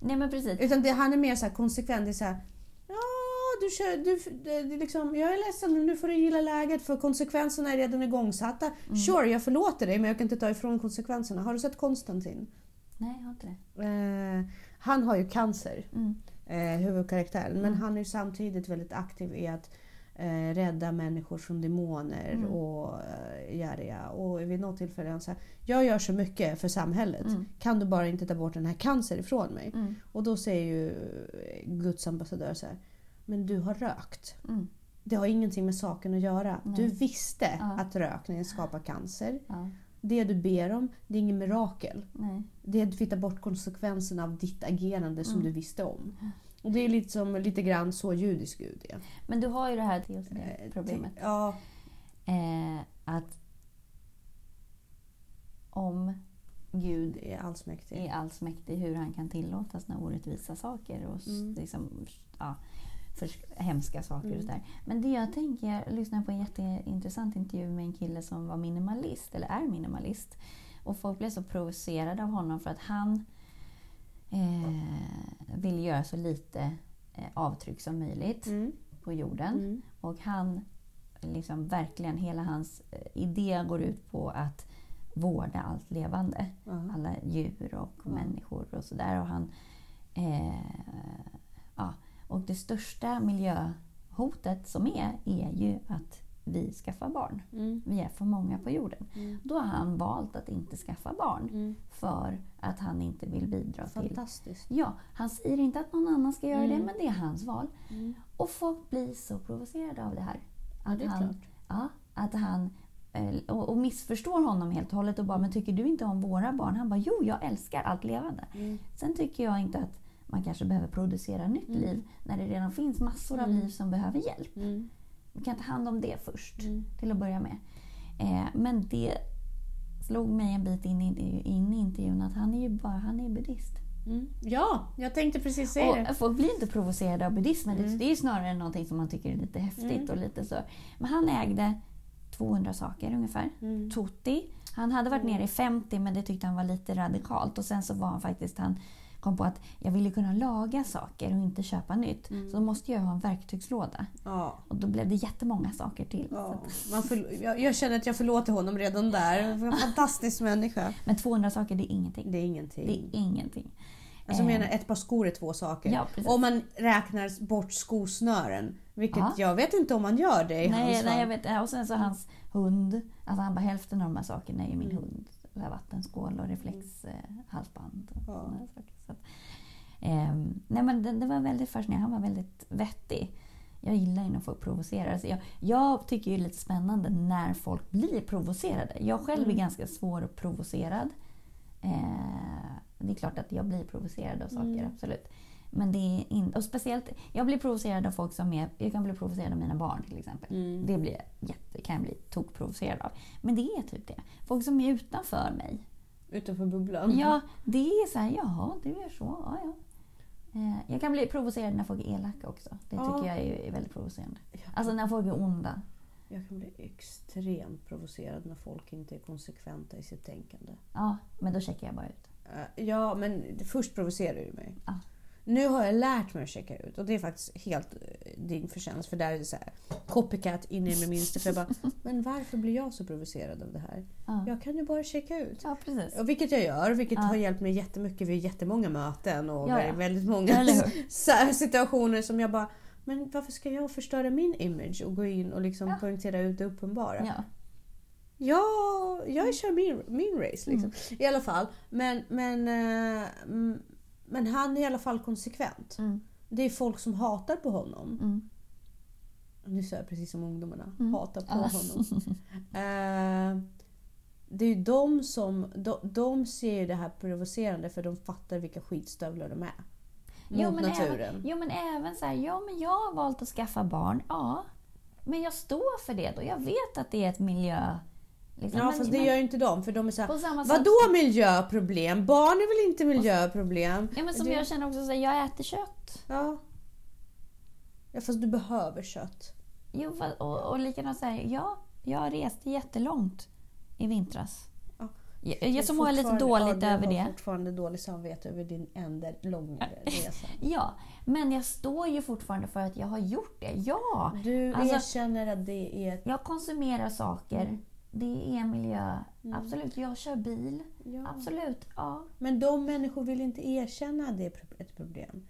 Nej men precis. Utan det, han är mer så här konsekvent. Det är så här, ja, du kör, du, det, det liksom, jag är ledsen, men nu får du gilla läget för konsekvenserna är redan igångsatta. Sure, jag förlåter dig men jag kan inte ta ifrån konsekvenserna. Har du sett Konstantin? Nej, jag har inte det. Eh, han har ju cancer, Mm. eh, huvudkaraktären. Men Mm. han är samtidigt väldigt aktiv i att eh, rädda människor från demoner Mm. och eh, järiga. Och vid något tillfälle han så här, jag gör så mycket för samhället. Mm. Kan du bara inte ta bort den här cancer ifrån mig? Mm. Och då säger ju Guds ambassadör så här, men du har rökt. Mm. Det har ingenting med saken att göra. Nej. Du visste Ja. att rökningen skapar cancer. Ja. Det du ber om, det är ingen mirakel. Nej. Det är att vi tar bort konsekvenserna av ditt agerande som Mm. du visste om. Och det är lite, som, lite grann så judisk Gud är. Men du har ju det här Eh, problemet. Ja, Eh, att om Gud är allsmäktig. är allsmäktig hur han kan tillåta såna orättvisa saker och Mm. liksom, ja, för hemska saker Mm. och sådär. Men det jag tänker, jag lyssnade på en jätteintressant intervju med en kille som var minimalist, eller är minimalist. Och folk blev så provocerade av honom för att han eh, vill göra så lite eh, avtryck som möjligt Mm. på jorden. Mm. Och han, liksom verkligen, hela hans eh, idé går ut på att vårda allt levande. Ja. Alla djur och människor och sådär. Och, han, eh, ja. och det största miljöhotet som är, är ju att vi skaffar barn. Mm. Vi är för många på jorden. Mm. Då har han valt att inte skaffa barn Mm. för att han inte vill bidra till... Fantastiskt. Ja, han säger inte att någon annan ska göra Mm. det, men det är hans val. Mm. Och folk blir så provocerade av det här. Att det han, klart. Ja, att han eh, och, och missförstår honom helt och hållet och bara “men tycker du inte om våra barn?” Han bara “jo, jag älskar allt levande”. Mm. Sen tycker jag inte att man kanske behöver producera nytt Mm. liv när det redan finns massor av Mm. liv som behöver hjälp. Vi kan ta hand om det först, Mm. till att börja med. Eh, men det slog mig en bit in i, in i intervjun att han är ju bara han är buddhist. Mm. Ja, jag tänkte precis säga det. Och folk blir inte provocerade av buddhismen. Det- Mm. Det är snarare någonting som man tycker är lite häftigt. Mm. och lite så. Men han ägde 200 saker ungefär. Mm. Tutti. Han hade varit Mm. nere i 50 men det tyckte han var lite radikalt. Och sen så var han faktiskt, han kom på att jag ville kunna laga saker och inte köpa nytt. Mm. Så då måste jag ha en verktygslåda. Ja. Och då blev det jättemånga saker till. Ja. Man förl- jag, jag känner att jag förlåter honom redan där. En fantastisk människa. men 200 saker det är ingenting. Det är ingenting. Det är ingenting. Alltså Eh, menar ett par skor är två saker. Ja. Om man räknar bort skosnören. Vilket Ja. jag vet inte om man gör det i hans Nej, fall. nej, jag vet. Och sen så hans hund. Alltså han bara hälften av de här sakerna är ju min Mm. hund. Så här vattenskål och reflexhalsband. Och Ja. såna saker. Så att, ehm, nej, men det, det var väldigt fascinerande. Han var väldigt vettig. Jag gillar ju när folk provocerar. Alltså jag, jag tycker det är lite spännande när folk blir provocerade. Jag själv är Mm. ganska svår provocerad. Eh, det är klart att jag blir provocerad av saker, Mm. absolut. Men det är in, och speciellt, jag blir provocerad av folk som är... Jag kan bli provocerad av mina barn till exempel. Mm. Det blir jätte, kan jag bli tokprovocerad av. Men det är typ det. Folk som är utanför mig. Utanför bubblan. Ja, det är så här, jaha, du gör så. Ja, ja. Eh, Jag kan bli provocerad när folk är elaka också. Det Ja. tycker jag är väldigt provocerande. Alltså när folk är onda. jag kan bli extremt provocerad när folk inte är konsekventa i sitt tänkande. Ja, men då checkar jag bara ut. Eh, Ja, men först provocerar du mig. Ja. Nu har jag lärt mig att checka ut och det är faktiskt helt eh, din förtjänst för där är det så här copycat in i det minsta. För jag bara, men varför blir jag så provocerad av det här? Ja, Jag kan ju bara checka ut. ja precis. Och vilket jag gör, vilket Ja. har hjälpt mig jättemycket vid jättemånga möten och Ja, ja. väldigt många situationer som jag bara men varför ska jag förstöra min image och gå in och liksom Ja. poängtera ut det uppenbara? Ja. Ja, jag kör min, min race liksom. Mm. I alla fall. Men, men, eh, mm, men han är i alla fall konsekvent. Mm. Det är folk som hatar på honom. Mm. Nu säger jag precis som ungdomarna. Mm. Hatar på Ja. honom. Eh, det är ju de som de, de ser ju det här provocerande för de fattar vilka skitstövlar de är. Mot Jo, men naturen. Även, jo men även så här, ja men jag har valt att skaffa barn, ja. Men jag står för det då. Jag vet att det är ett miljö... Liksom. Ja men, fast det men, gör ju inte de för de är såhär samma sätt- Vadå miljöproblem? Barn är väl inte miljöproblem? Ja, men som Det- jag känner också, så här, jag äter kött. Ja. Ja fast du behöver kött. Jo, och, och likadant så här, ja, jag reste jättelångt i vintras. Ja. Jag, jag så mår lite dåligt ja, över Du har det. fortfarande dåligt samvete över din enda långa resa. Ja, men jag står ju fortfarande för att jag har gjort det. Ja! Du Alltså- erkänner att det är... Jag konsumerar saker. Mm. Det är miljö. Absolut, jag kör bil. Ja. Absolut, ja. Men de människor vill inte erkänna att det är ett problem.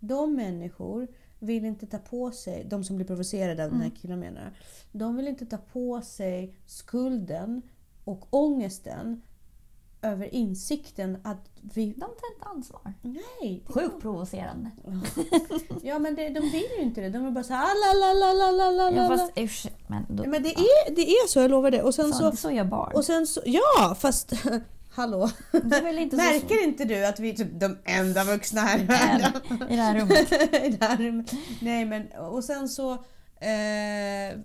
De människor vill inte ta på sig, de som blir provocerade av den här Mm. killen menar, de vill inte ta på sig skulden och ångesten över insikten att vi... De tar inte ansvar. Nej! Sjukt provocerande. Ja men det, de vill ju inte det. De vill bara säga la la la Ja, fast usch, men, då, Men det är, det är så, jag lovar det. Och sen så, så... så gör barn. Och sen så ja, fast hallå. Inte så- Märker inte du att vi är typ de enda vuxna här? I det här rummet. I det här rummet. Nej men och sen så... Eh,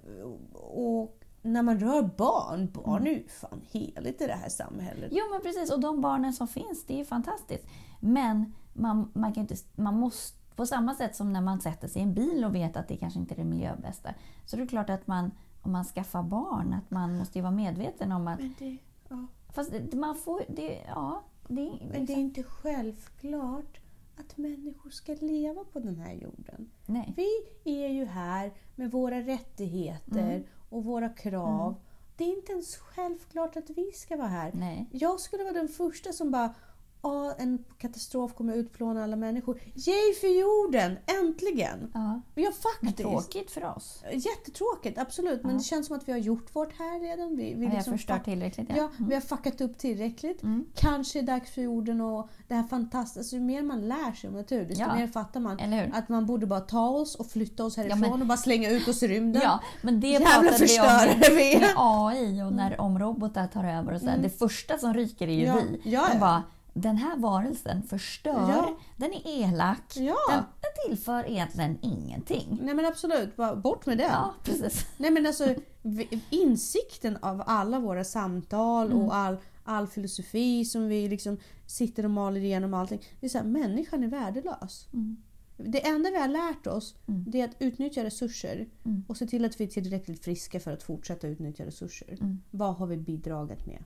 och när man rör barn, barn är ju fan heligt i det här samhället. Jo men precis, och de barnen som finns, det är ju fantastiskt. Men man, man, kan inte, man måste, på samma sätt som när man sätter sig i en bil och vet att det kanske inte är det miljöbästa. Så det är klart att man, om man skaffar barn, att man måste ju vara medveten om att... Men det, ja. Fast det, man får... Det, ja, det, men det är inte självklart att människor ska leva på den här jorden. Nej. Vi är ju här med våra rättigheter Mm. Och våra krav. Det är inte ens självklart att vi ska vara här. Nej. Jag skulle vara den första som bara "Åh, en katastrof kommer utplåna alla människor. Yay för jorden! Äntligen! Ja. Ja, Men faktiskt. tråkigt för oss. Jättetråkigt, absolut. Men Ja. det känns som att vi har gjort vårt här redan. Vi, vi har liksom förstört tillräckligt. Ja, vi har fuckat upp tillräckligt. Mm. Kanske är det dags för jorden och det här fantastiska. Alltså, ju mer man lär sig om natur, desto Ja. mer fattar man att man borde bara ta oss och flytta oss härifrån men- och bara slänga ut oss i rymden. Ja, men det Jävla förstörare vi är. AI och när om robotar tar över. Och så Mm. Det första som ryker är ju Ja, vi. ja, ja. Den här varelsen förstör, Ja. den är elak, Ja. den, den tillför egentligen ingenting. Nej men absolut, bara bort med det. Ja, precis. Nej men alltså insikten av alla våra samtal Mm. och all, all filosofi som vi liksom sitter och maler igenom allting. Det är så här, människan är värdelös. Mm. Det enda vi har lärt oss Mm. det är att utnyttja resurser Mm. och se till att vi är tillräckligt friska för att fortsätta utnyttja resurser. Mm. Vad har vi bidragit med?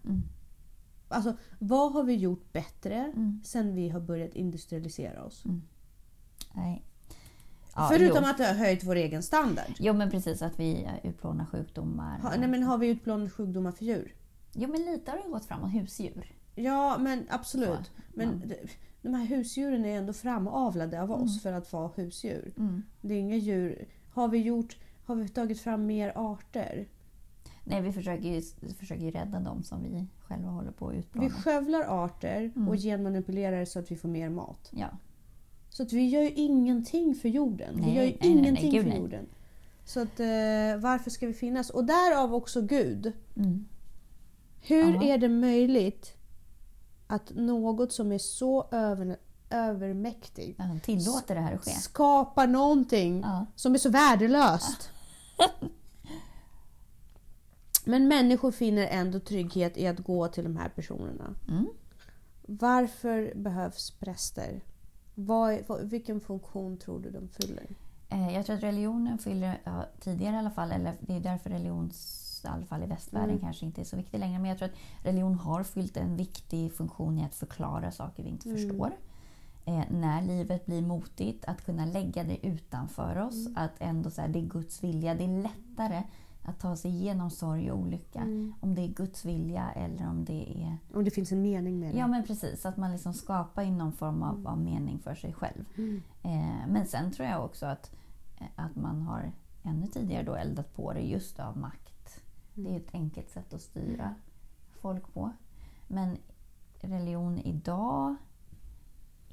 Mm. Alltså, vad har vi gjort bättre Mm. sen vi har börjat industrialisera oss? Nej. Ja, Förutom jo. att det har höjt vår egen standard. Jo men precis att vi utplånar sjukdomar. Ha, nej, men har vi utplånat sjukdomar för djur? Jo men lite har det gått framåt. Husdjur. Ja, men absolut. Så, Men ja. de här husdjuren är ändå framavlade av Mm. oss för att vara husdjur. Mm. Det är inga djur. Har vi, gjort, har vi tagit fram mer arter? Nej vi försöker ju, försöker ju rädda dem som vi själva håller på att Vi utplåna. skövlar arter Mm. och genmanipulerar så att vi får mer mat. Ja. Så att vi gör ju ingenting för jorden. vi Nej, gör ju nej, nej, nej, ingenting gud, för nej. jorden. Så att, eh, varför ska vi finnas? Och därav också Gud. Mm. Hur Ja. är det möjligt att något som är så över, övermäktigt Ja, de tillåter det här att ske. skapar någonting Ja. som är så värdelöst? Men människor finner ändå trygghet i att gå till de här personerna. Mm. Varför behövs präster? Vad, vad, vilken funktion tror du de fyller? Eh, Jag tror att religionen fyller, ja, tidigare i alla fall, eller det är därför religions, i alla fall i västvärlden, Mm. kanske inte är så viktig längre. Men jag tror att religion har fyllt en viktig funktion i att förklara saker vi inte Mm. förstår. Eh, när livet blir motigt, att kunna lägga det utanför oss. Mm. Att ändå så här, det är Guds vilja. Det är lättare att ta sig igenom sorg och olycka. Mm. Om det är Guds vilja eller om det är... Om det finns en mening med det. Ja men precis, att man liksom skapar in någon form av, av mening för sig själv. Mm. Eh, men sen tror jag också att, eh, att man har ännu tidigare då eldat på det just av makt. Det är ett enkelt sätt att styra folk på. Men religion idag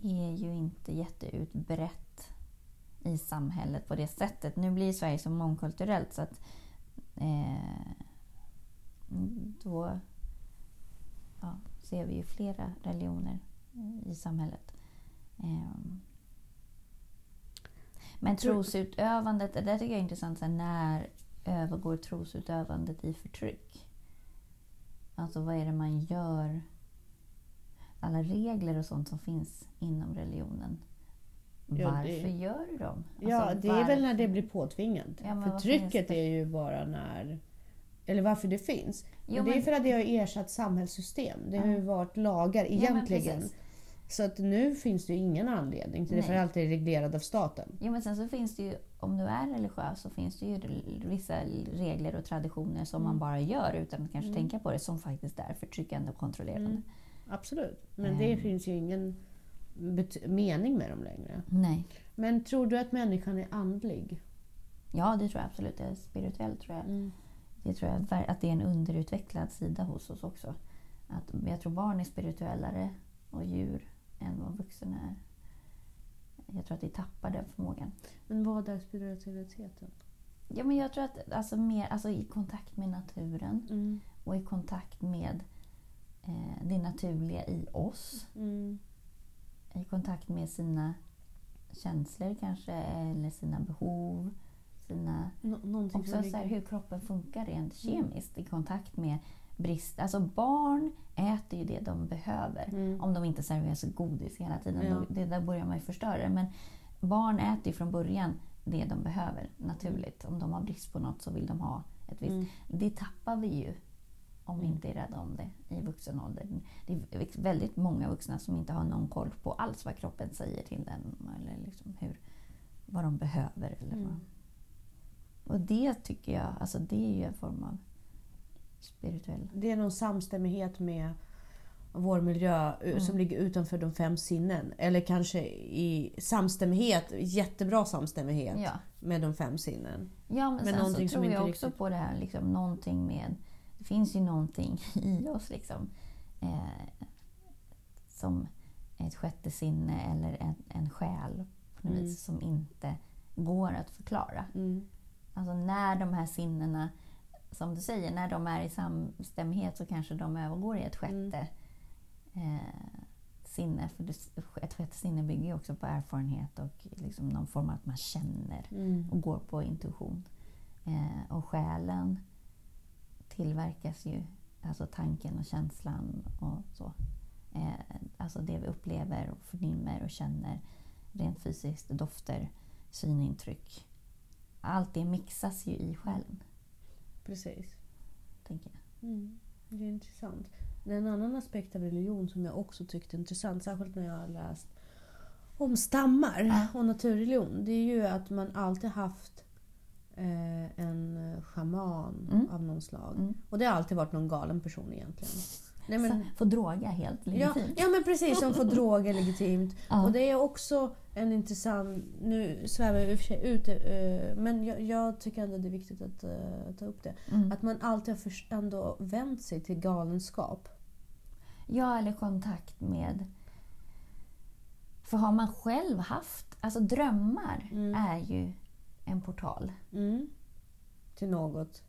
är ju inte jätteutbrett i samhället på det sättet. Nu blir Sverige så mångkulturellt så att då ja, ser vi ju flera religioner eh, i samhället. Ehm. Men trosutövandet, det tycker jag är intressant. Så här, när övergår trosutövandet i förtryck? Alltså vad är det man gör? Alla regler och sånt som finns inom religionen. Ja, Varför det- gör du dem? Ja, Alltså, det är väl när varför? det blir påtvingat. Ja, finns det? är ju bara när... Eller varför det finns. Jo, men det är men- för att det har ersatt samhällssystem. Det har Ja. ju varit lagar Ja, egentligen. precis. så att nu finns det ju ingen anledning till det, för allt är reglerat av staten. Jo, men sen så finns det ju, om du är religiös så finns det ju vissa regler och traditioner som man bara gör utan att kanske Mm. tänka på det som faktiskt är förtryckande och kontrollerande. Mm. Absolut. Men det Ehm. finns ju ingen mening med dem längre. Nej. Men tror du att människan är andlig? Ja, det tror jag absolut. Det är spirituellt tror jag. Det tror jag att det är en underutvecklad sida hos oss också. Att jag tror barn är spirituellare och djur än vad vuxna är. Jag tror att vi tappar den förmågan. Men vad är spiritualiteten? Ja, men jag tror att alltså, mer, alltså, i kontakt med naturen och i kontakt med eh, det naturliga i oss. Mm. I kontakt med sina känslor kanske, eller sina behov. Sina, Nå- också så här, hur kroppen funkar rent kemiskt i kontakt med brist. Alltså barn äter ju det de behöver. Mm. Om de inte serveras godis hela tiden. Ja. Då, det där börjar man ju förstöra. Men barn äter ju från början det de behöver naturligt. Om de har brist på något så vill de ha ett visst. Mm. Det tappar vi ju om vi inte är rädda om det i vuxen ålder. Det är väldigt många vuxna som inte har någon koll på alls vad kroppen säger till dem. Eller liksom hur, vad de behöver. Eller Mm. vad. Och det tycker jag, alltså det är ju en form av spirituell... Det är någon samstämmighet med vår miljö eh, Mm. som ligger utanför de fem sinnen. Eller kanske i samstämmighet, jättebra samstämmighet Ja. med de fem sinnen. Ja, men, Men sen så tror jag också riktigt- på det här, liksom, någonting med... Det finns ju någonting i oss liksom, eh, som ett sjätte sinne eller en, en själ på något Mm. vis som inte går att förklara. Mm. Alltså när de här sinnena, som du säger, när de är i samstämmighet så kanske de övergår i ett sjätte Mm. eh, sinne. För det, ett sjätte sinne bygger ju också på erfarenhet och liksom någon form av att man känner Mm. och går på intuition. Eh, och själen tillverkas ju, alltså tanken och känslan och så. Eh, alltså det vi upplever och förnimmer och känner rent fysiskt, dofter, synintryck. Allt det mixas ju i själen, Precis. tänker jag. Mm. Det är intressant. En annan aspekt av religion som jag också tyckte intressant, särskilt när jag har läst om stammar och naturreligion. Det är ju att man alltid haft en shaman Mm. av någon slag. Mm. Och det har alltid varit någon galen person egentligen. Nej, men, Så, få droga helt ja, legitimt. ja men precis, som får droger legitimt. Ja. Och det är också en intressant... Nu svävar jag i och för sig ut eh, men jag, jag tycker ändå det är viktigt att eh, ta upp det. Mm. Att man alltid har förs- ändå vänt sig till galenskap. Ja, eller kontakt med... För har man själv haft... Alltså drömmar Mm. är ju en portal Mm. Till något.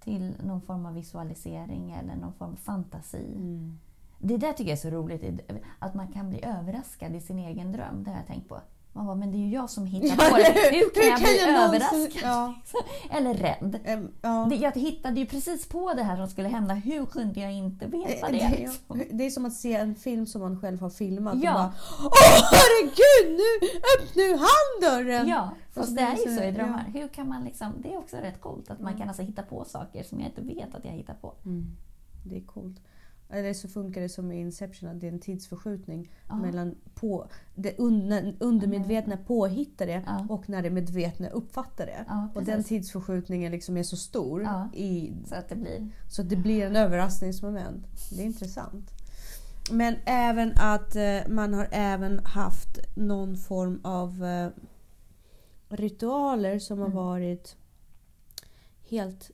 till någon form av visualisering eller någon form av fantasi. Mm. Det där tycker jag är så roligt, att man kan bli överraskad i sin egen dröm. Det har jag tänkt på. Man bara, men det är ju jag som hittar på det. Hur kan jag bli överraskad? ja. Eller rädd. Ja. Det, jag hittade ju precis på det här som skulle hända. Hur kunde jag inte veta det? det, liksom? det är som att se en film som man själv har filmat Ja. och bara Åh herregud, nu öppnar han dörren! Ja, fast det är det ju så- så i drömmar. ja. Hur kan man liksom, det är också rätt coolt att man kan alltså hitta på saker som jag inte vet att jag hittar på. Mm. Det är coolt. Eller så funkar det som i Inception, att det är en tidsförskjutning Ja. mellan på, det un, när undermedvetna påhittar det Ja. och när det medvetna uppfattar det. Ja, och den tidsförskjutningen liksom är så stor i, Så att det blir... så att det blir en överraskningsmoment. Det är intressant. Men även att eh, man har även haft någon form av eh, ritualer som Mm. har varit helt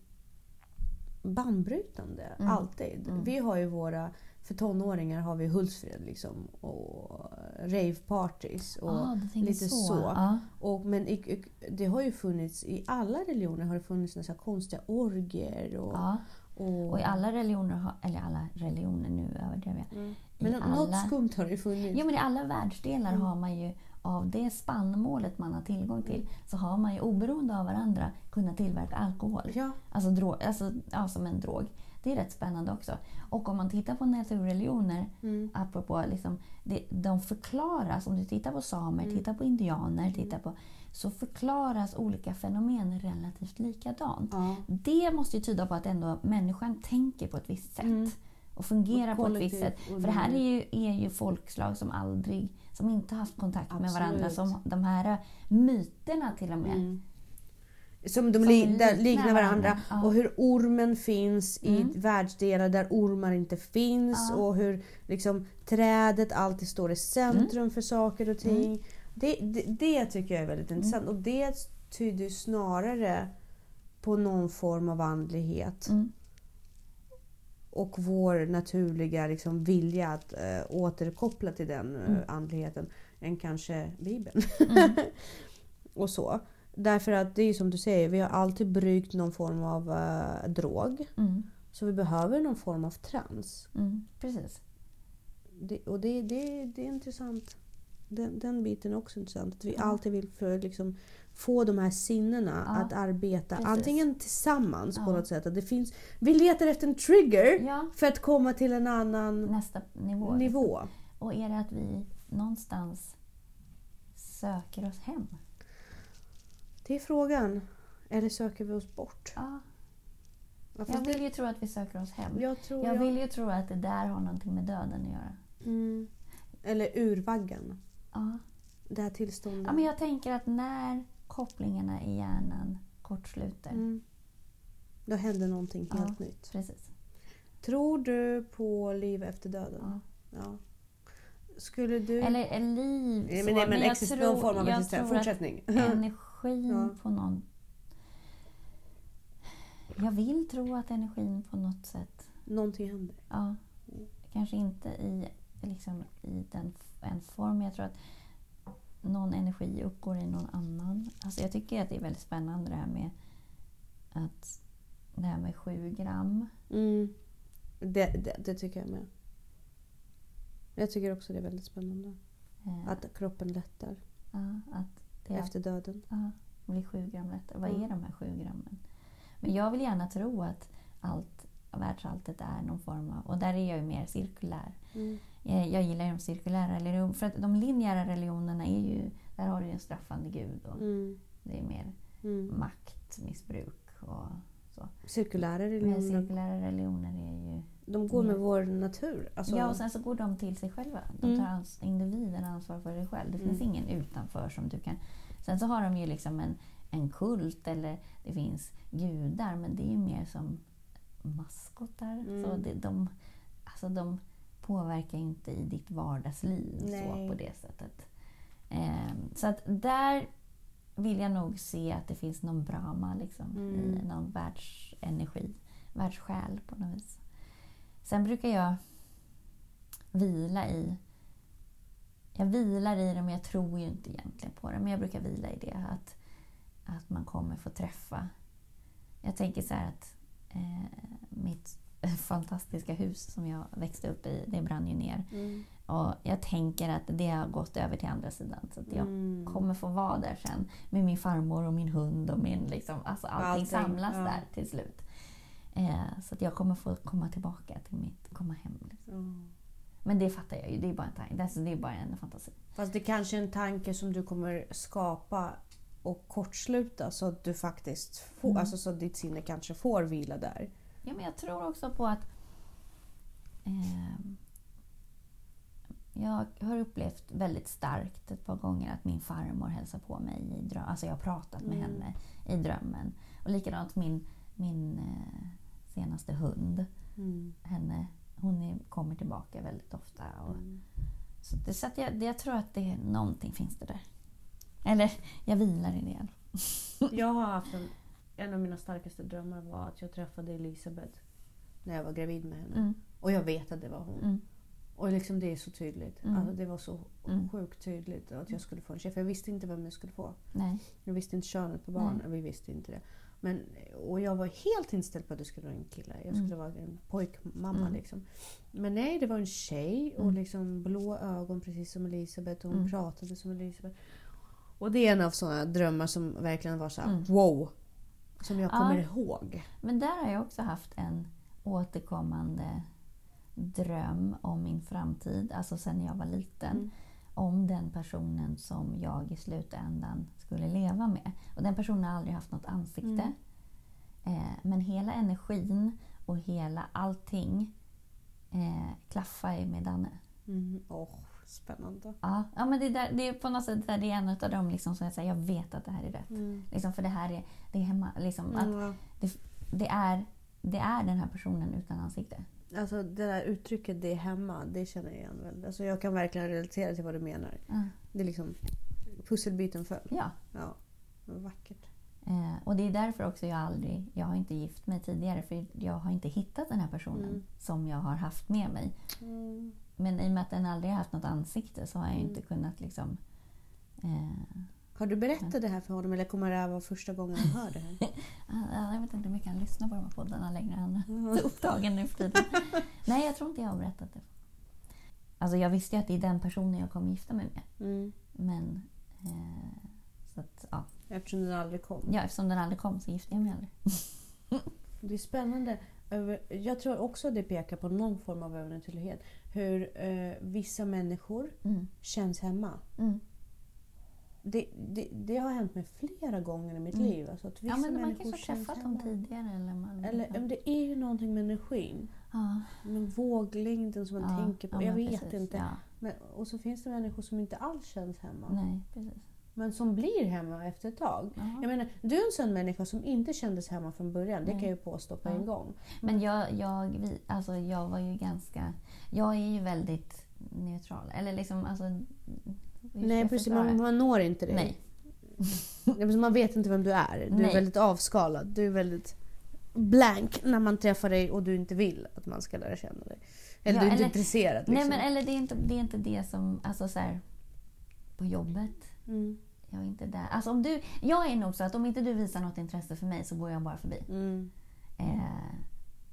bandbrytande. Mm. Alltid. Mm. Vi har ju våra, för tonåringar har vi Hultsfred liksom, och ravepartys. Och, ah, lite så. Ja. och, men i, i, det har ju funnits, i alla religioner har det funnits några så här konstiga orger. Och, ja. och, Och i alla religioner, har, eller alla religioner nu överdriver jag. Mm. Men något alla- skumt har det ju funnits. Jo men i alla världsdelar Mm. har man ju av det spannmålet man har tillgång till så har man ju oberoende av varandra kunnat tillverka alkohol. Ja. Alltså, drog, alltså ja, som en drog. Det är rätt spännande också. Och om man tittar på naturreligioner, Mm. apropå liksom, det, de förklaras, om du tittar på samer, Mm. tittar på indianer, tittar på, så förklaras olika fenomen relativt likadant. Ja. Det måste ju tyda på att ändå människan tänker på ett visst sätt. Mm. Och fungerar Och på ett visst sätt. För det här är ju, är ju folkslag som aldrig, som inte haft kontakt med varandra. Absolut. Som de här myterna till och med. Mm. Som de Som li, liknar varandra. varandra. Ja. Och hur ormen finns i Mm. världsdelar där ormar inte finns. Ja. Och hur liksom, trädet alltid står i centrum Mm. för saker och ting. Det, det, det tycker jag är väldigt Mm. intressant. Och det tyder snarare på någon form av andlighet. Mm. Och vår naturliga liksom, vilja att äh, återkoppla till den äh, Mm. andligheten än kanske Bibeln. Mm. och så. Därför att det är som du säger, vi har alltid bryggt någon form av äh, drog. Mm. Så vi behöver någon form av trans. Mm. Precis. Det, och det, det, det är intressant. Den, den biten är också intressant. Att vi alltid vill för, liksom, få de här sinnena Ja, att arbeta precis. antingen tillsammans på Ja. något sätt. Att det finns, vi letar efter en trigger Ja, för att komma till en annan nästa nivå. nivå. Och är det att vi någonstans söker oss hem? Det är frågan. Eller söker vi oss bort? Ja, jag vill ju tro att vi söker oss hem. jag tror Jag jag... vill ju tro att det där har någonting med döden att göra. Mm. Eller urvaggan. Ja. Det här tillståndet. ja, men jag tänker att när kopplingarna i hjärnan kortsluter. mm. Då händer någonting Ja. helt nytt. Precis. Tror du på liv efter döden? Ja. Ja. Skulle du... Eller är liv Nej, men, nej, men jag exist- tror- någon form av jag existens. Fortsättning. Energin Ja. på någon... Jag vill tro att energin på något sätt... Någonting händer. Ja, kanske inte i, liksom, i den, en form. Jag tror att någon energi uppgår i någon annan. Alltså jag tycker att det är väldigt spännande det här med att det här med sju gram. Mm. Det, det, det tycker jag med. Jag tycker också det är väldigt spännande. Eh, Att kroppen lättar ja, att det är efter döden. Ja, blir sju gram lättare. Vad Mm. är de här sju grammen? Men jag vill gärna tro att allt, världsalltet är någon form av... Och där är jag ju mer cirkulär. Mm. Eh, Jag gillar de cirkulära religionerna. För att de linjära religionerna är ju... Där har du en straffande gud och Mm. det är mer Mm. maktmissbruk och så. Cirkulära Men religioner, cirkulära religioner är ju... de går med Ja. vår natur. Alltså, Ja, och sen så går de till sig själva. De Mm. tar ans- individen ansvar för sig själv. Det finns Mm. ingen utanför som du kan... Sen så har de ju liksom en, en kult eller det finns gudar men det är ju mer som maskotar. Mm. Så det, de, alltså de påverkar inte i ditt vardagsliv så på det sättet. Ehm, så att där vill jag nog se att det finns någon Brahma liksom, i Mm. någon världsenergi, världssjäl på något vis. Sen brukar jag vila i... Jag vilar i det, men jag tror ju inte egentligen på det. Men jag brukar vila i det, att, att man kommer få träffa... Jag tänker så här att eh, mitt fantastiska hus som jag växte upp i, det brann ju ner. Mm. Och jag tänker att det har gått över till andra sidan. Så att jag Mm. kommer få vara där sen med min farmor och min hund och min... Liksom, alltså allting, Allting, samlas ja. där till slut. Eh, så att jag kommer få komma tillbaka till mitt... Komma hem. Liksom. Ja. Men det fattar jag ju. Det är bara en, tanke. Alltså, det är bara en fantasi. Fast det kanske är en tanke som du kommer skapa och kortsluta så att du faktiskt får, Mm. alltså så att ditt sinne kanske får vila där. Ja, men jag tror också på att... ehm, jag har upplevt väldigt starkt ett par gånger att min farmor hälsar på mig i drömmen. Alltså jag har pratat med Mm. henne i drömmen. Och likadant min, min eh, senaste hund. Mm. Henne, hon är, kommer tillbaka väldigt ofta. Och, Mm. så det, så att jag, jag tror att det, någonting finns det där. Eller jag vilar i det. Jag har haft en, en av mina starkaste drömmar var att jag träffade Elisabeth när jag var gravid med henne. Mm, Och jag vet att det var hon. mm, Och liksom det är så tydligt. Mm. Alltså det var så Mm. sjukt tydligt att jag skulle få en tjej. För jag visste inte vem jag skulle få. nej. Jag visste inte könet på barnen. Vi visste inte det. Men, och jag var helt inställd på att det skulle vara en kille. Jag skulle Mm. vara en pojkmamma. Mm. Liksom. Men nej, det var en tjej och liksom blå ögon precis som Elisabeth. Och hon pratade som Elisabeth. Och det är en av sådana drömmar som verkligen var så här: wow! Som jag Ja. kommer ihåg. Men där har jag också haft en återkommande dröm om min framtid, alltså sen jag var liten. Mm. Om den personen som jag i slutändan skulle leva med. Och den personen har aldrig haft något ansikte. Mm. Eh, men hela energin och hela allting eh, klaffar ju med Danne. Mm. Åh, spännande. Ja, ja men det, där, det är på något sätt det är en av dem liksom som jag säger, jag vet att det här är rätt. Mm. Liksom, för det här är, det är hemma. Liksom, att Mm. det, är, det är den här personen utan ansikte. Alltså det där uttrycket det är hemma, det känner jag igen väldigt. Alltså jag kan verkligen relatera till vad du menar. Ja. Det är liksom pusselbiten föll. ja. Ja, vackert. Eh, och det är därför också jag aldrig, jag har inte gift mig tidigare för jag har inte hittat den här personen Mm. som jag har haft med mig. Mm. Men i och med att den aldrig har haft något ansikte så har jag ju Mm. inte kunnat liksom... Eh, Har du berättat det här för honom eller kommer det här vara första gången han hör det här? jag vet inte hur mycket han lyssnar på de här poddarna längre. Han är så upptagen nu för tiden. Nej, jag tror inte jag har berättat det. Alltså jag visste ju att det är den personen jag kommer gifta mig med. Mm. Men... Eh, så att, ja. Eftersom den aldrig kom. ja, eftersom den aldrig kom så gifte jag mig aldrig. Det är spännande. Över- Jag tror också det pekar på någon form av övernaturlighet. Hur eh, vissa människor Mm. känns hemma. Mm. Det, det, det har hänt mig flera gånger i mitt Mm. liv. Alltså att vissa Ja, men man kanske har träffat dem tidigare. Eller, man, Eller men det är ju någonting med energin. ja. Med våglängden som man Ja, tänker på. ja, jag vet precis. inte. Ja. Men, och så finns det människor som inte alls känns hemma. Nej, precis. Men som blir hemma efter ett tag. Ja. Jag menar, du är en sån människa som inte kändes hemma från början. Det kan jag ju påstå på en gång. Men jag, jag, vi, alltså jag var ju ganska... Jag är ju väldigt neutral. Eller liksom, alltså... Nej, precis. Man, man når inte dig. Nej. Man vet inte vem du är. Du Nej. är väldigt avskalad. Du är väldigt blank när man träffar dig och du inte vill att man ska lära känna dig. Eller Ja, du är inte eller- intresserad. Liksom. Nej, men eller det är inte det, är inte det som... Alltså så här, på jobbet. mm. Jag är inte där. Alltså om du, jag är nog så att om inte du visar något intresse för mig så går jag bara förbi. Mm. Eh,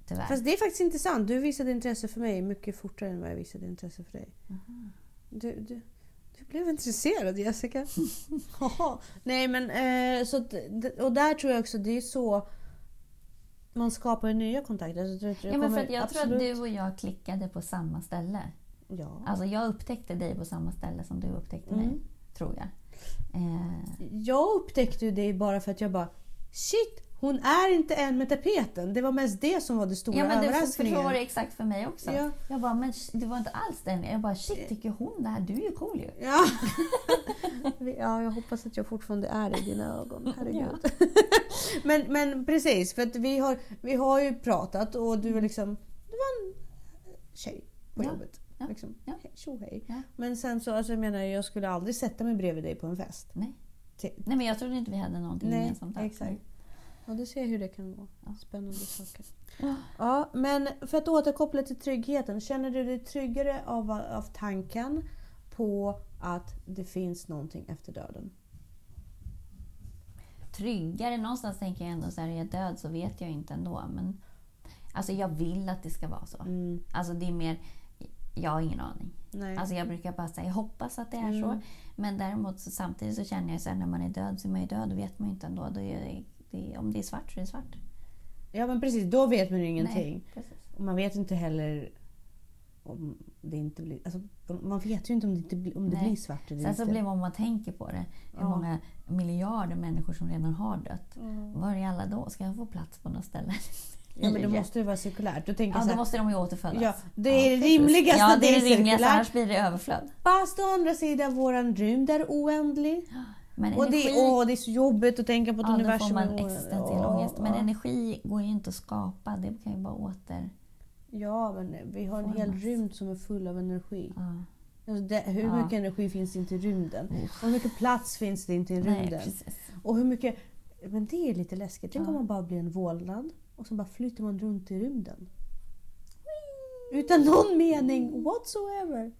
tyvärr. Fast det är faktiskt intressant. Du visade intresse för mig mycket fortare än vad jag visade intresse för dig. Mhm. Du, du, du blev intresserad Jessica. Nej men eh, så och där tror jag också det är så man skapar nya kontakter. Alltså, jag tror- Ja, men för att jag tror att du och jag klickade på samma ställe. Ja. Alltså jag upptäckte dig på samma ställe som du upptäckte mig. Mm. Tror jag. Eh, Jag upptäckte ju det bara för att jag bara Shit! Hon är inte en med tapeten. Det var mest det som var det stora ja men överraskningen. var det exakt för mig också. Ja. Jag bara, men det var inte alls den. Jag bara, shit tycker hon det här? Du är ju cool ju. Ja. ja, jag hoppas att jag fortfarande är i dina ögon. Herregud. men, men precis, för att vi har, vi har ju pratat och du är liksom... Du var en tjej på Ja. jobbet. Ja. Liksom. Ja. Tjo hej. Ja. Men sen så, alltså jag menar, jag skulle aldrig sätta mig bredvid dig på en fest. Nej. Till- Nej men jag trodde inte vi hade någonting Nej, gemensamt. exakt. Ja, du ser hur det kan gå. Ja. Spännande saker. Ja. Ja, men för att återkoppla till tryggheten. Känner du dig tryggare av, av tanken på att det finns någonting efter döden? Tryggare någonstans tänker jag ändå så här, är jag död så vet jag inte ändå. Men alltså jag vill att det ska vara så. Mm. Alltså det är mer, jag har ingen aning. Nej. Alltså jag brukar bara säga, jag hoppas att det är så. Mm. Men däremot så samtidigt så känner jag så här, när man är död så är man ju död. Då vet man ju inte ändå. Då det, det, om det är svart så är det svart. Ja men precis, då vet man ju ingenting. Nej, man vet inte heller om det inte blir... Alltså, man vet ju inte om det, inte blir, om det Nej. blir svart eller Sen inte. så blir man, om man tänker på det, hur Ja. många miljarder människor som redan har dött. Mm. Var är alla då? Ska jag få plats på något ställe? Ja men då måste det vara cirkulärt. Då tänker Ja, så då här, måste de ju återfödas. ja, det är det precis. rimligaste Ja, att det är det rimligaste, cirkulärt. annars blir det överflöd. Fast å andra sidan, våran rymd är oändlig. Men Och det, energi, åh, det är så jobbigt att tänka på att ja, då universum får man existentiell Ja, ångest. Men ja. energi går ju inte att skapa, det kan ju bara åter... Ja, men vi har en hel rymd som är full av energi. Ja. Alltså det, hur Ja. mycket energi finns det inte i rymden? Och hur mycket plats finns det inte i Nej, rymden? precis. och hur mycket... Men det är lite läskigt. Tänk Ja. om man bara blir en vålnad och så bara flyter man runt i rymden. Utan någon mening whatsoever.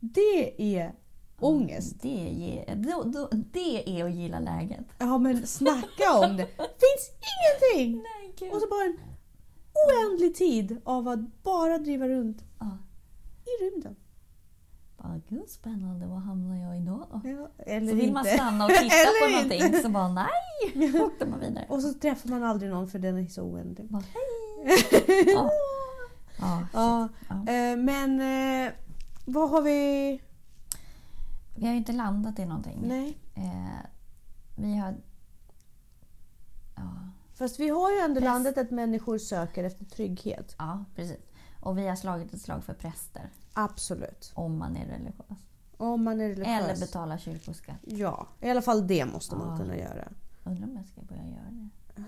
Det är ångest. Det, ger, då, då, det är att gilla läget. Ja men snacka om det. finns ingenting! Nej, gud. Och så bara en oändlig tid av att bara driva runt Ja. i rymden. Bara, gud spännande, var hamnar jag idag då? Ja, eller Så vill inte. man stanna och titta på någonting inte. så bara nej, då åkte man vidare. Och så träffar man aldrig någon för den är så oändlig. Bara, hej. Ja. Ja, Ja, eh, men eh, vad har vi... Vi har ju inte landat i någonting. Nej. Eh, vi har... Ja, Fast vi har ju ändå Präst. landat att människor söker efter trygghet. ja, precis. Och vi har slagit ett slag för präster, Absolut. om man är religiös. Om man är religiös. Eller betala kyrkoskatt. Ja, i alla fall det måste man Ja. kunna göra. Undrar om jag ska börja göra det. Ja,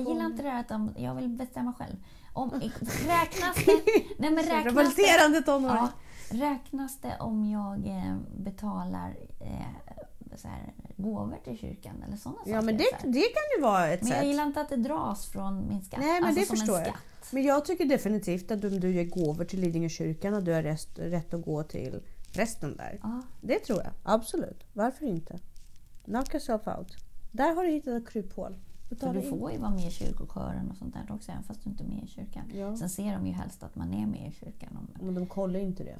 Jag gillar inte det här att de, jag vill bestämma själv. Om, räknas det... Nej men räknas det, ja, räknas det om jag eh, betalar eh, så här, gåvor till kyrkan eller sådana Ja, saker? men det, det kan ju vara ett men jag sätt. gillar inte att det dras från min skatt. Nej, men alltså det förstår jag. skatt. Men jag tycker definitivt att om du ger gåvor till Lidingökyrkan och du har rätt, rätt att gå till resten där. Ja, Det tror jag. Absolut. Varför inte? Knock yourself out. Där har du hittat ett kryphål. för du in. får ju vara med i kyrkokören och sånt där också, även fast du inte är med i kyrkan. Ja. Sen ser de ju helst att man är med i kyrkan. Om, Men de kollar inte det.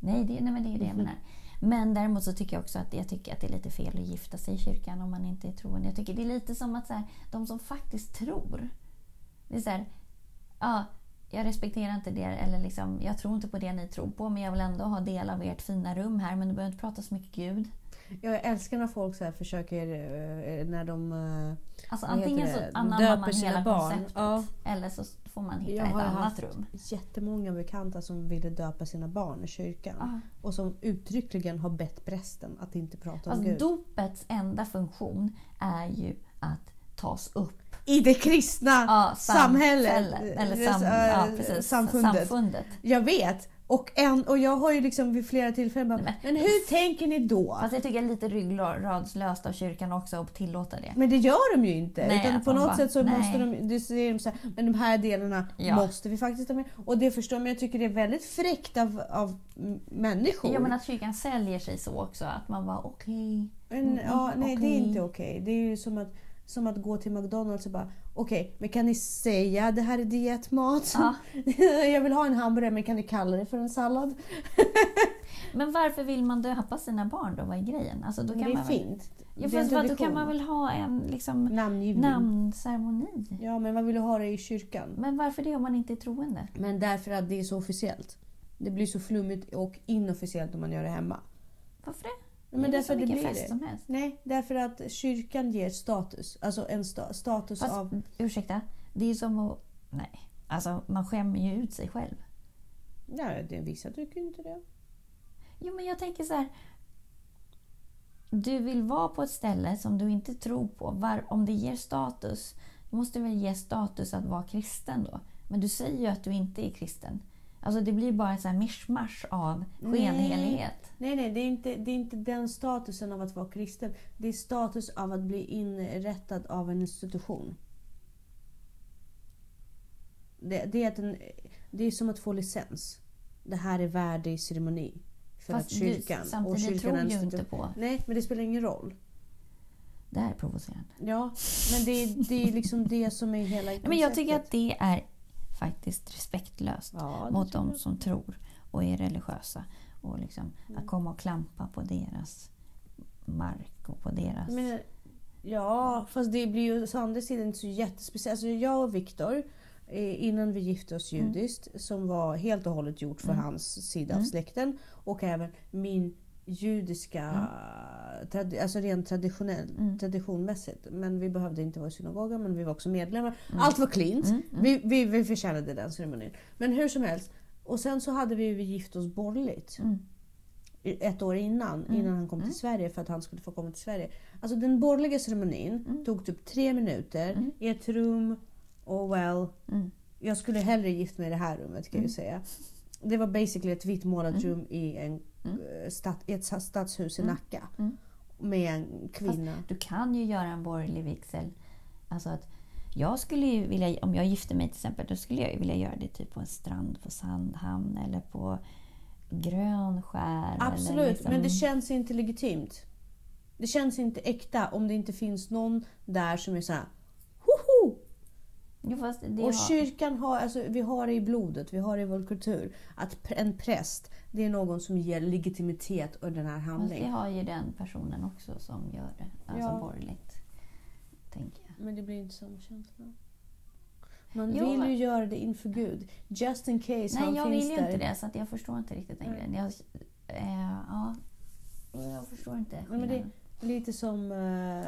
Nej, det, nej men det är det jag menar. Men däremot så tycker jag också att, jag tycker att det är lite fel att gifta sig i kyrkan om man inte är troende. Jag tycker det är lite som att så här, de som faktiskt tror. Det är så här, ja, jag respekterar inte det, eller liksom, jag tror inte på det ni tror på, men jag vill ändå ha del av ert fina rum här. Men du behöver inte prata så mycket Gud. Jag älskar när folk så försöker, eh, när de... eh, Alltså antingen det? så anammar döper man sina hela barn. konceptet, Ja. eller så får man hitta Jag ett har annat haft rum. jättemånga bekanta som ville döpa sina barn i kyrkan. Ja. Och som uttryckligen har bett prästen att inte prata om Fast Gud. dopets enda funktion är ju att tas upp. I det kristna Ja, sam- samhället. Eller sam, ja, precis, samfundet. samfundet. Jag vet. Och, en, och jag har ju liksom vid flera tillfällen bara, Nej, men hur tänker ni då? Fast jag tycker det är lite ryggradslöst av kyrkan också att tillåta det. Men det gör de ju inte. Nej, utan på något bara, sätt så nej. måste de, det säger de så här, men de här delarna Ja. måste vi faktiskt ha med. Och det förstår jag, men jag tycker det är väldigt fräckt av, av människor. Ja men att kyrkan säljer sig så också. Att man var okej. Men, Mm, ja, nej, det är inte okej. Det är ju som att, som att gå till McDonalds och bara okej, men kan ni säga det här är dietmat? Ja. jag vill ha en hamburgare men kan ni kalla det för en sallad? Men varför vill man döpa sina barn då? Vad är grejen? Alltså, då kan det är man fint. Ja, fast då kan man väl ha en liksom, Namngivning. namnceremoni? Ja, men vad vill ha det i kyrkan? Men varför det om man inte är troende? Men därför att det är så officiellt. Det blir så flummigt och inofficiellt om man gör det hemma. Varför det? Men det är därför som att det vilken blir fest det. som helst. Nej, därför att kyrkan ger status. Alltså en sta- status Fast, av... ursäkta, det är som att... Nej, alltså man skämmer ju ut sig själv. Nej, det, vissa tycker inte det. Jo, men jag tänker så här. Du vill vara på ett ställe som du inte tror på. Var, om det ger status, det måste väl ge status att vara kristen då? Men du säger ju att du inte är kristen. Alltså det blir bara ett så här mischmasch av skenhelighet. Nej, nej, det är, inte, det är inte den statusen av att vara kristen. Det är status av att bli inrättad av en institution. Det, det, är, att en, det är som att få licens. Det här är värdig ceremoni. För Fast att kyrkan du samtidigt tror är en ju inte på... Nej, men det spelar ingen roll. Det här är provocerande. Ja, men det, är- det är liksom det som är hela Nej, men jag tycker att det är faktiskt respektlöst ja, det mot de som tror och är religiösa. Och liksom Mm. att komma och klampa på deras mark och på deras... Menar, ja, fast det blir ju å andra sidan inte så jättespeciellt. Alltså jag och Viktor, eh, innan vi gifte oss Mm. judiskt, som var helt och hållet gjort för Mm. hans sida av Mm. släkten. Och även min judiska, tradi- alltså rent traditionell, Mm. traditionmässigt. Men vi behövde inte vara i synagogan, men vi var också medlemmar. Mm. Allt var cleant. Mm, mm. Vi, vi, vi förtjänade den ceremonin. Men hur som helst. Och sen så hade vi vi gift oss borgerligt Mm. ett år innan, Mm. innan han kom Mm. till Sverige för att han skulle få komma till Sverige. Alltså den borgerliga ceremonin Mm. tog typ tre minuter Mm. i ett rum och well, Mm. jag skulle hellre gift mig i det här rummet kan jag ju säga. Det var basically ett vitt målat Mm. rum i, en, Mm. eh, stad, i ett stadshus i Mm. Nacka. Mm. Med en kvinna. Du kan ju göra en borgerlig vigsel. Alltså att jag skulle ju vilja, om jag gifte mig till exempel, då skulle jag ju vilja göra det typ på en strand på Sandhamn eller på Grönskär. Absolut, liksom, men det känns inte legitimt. Det känns inte äkta om det inte finns någon där som är så här. Hoho! Jo, fast Och har, kyrkan har, alltså, vi har det i blodet, vi har det i vår kultur. Att en präst, det är någon som ger legitimitet åt den här fast det handlingen. har ju den personen också som gör det. Alltså Ja. borgerligt. Tänker. Men det blir inte samma känsla. Man Jo, vill ju göra det inför Gud. Just in case Nej, han jag finns vill ju där. inte det. Så att jag förstår inte riktigt den Nej. grejen. Jag, eh, ja, jag förstår inte men det- skillnaden. Lite som... eh,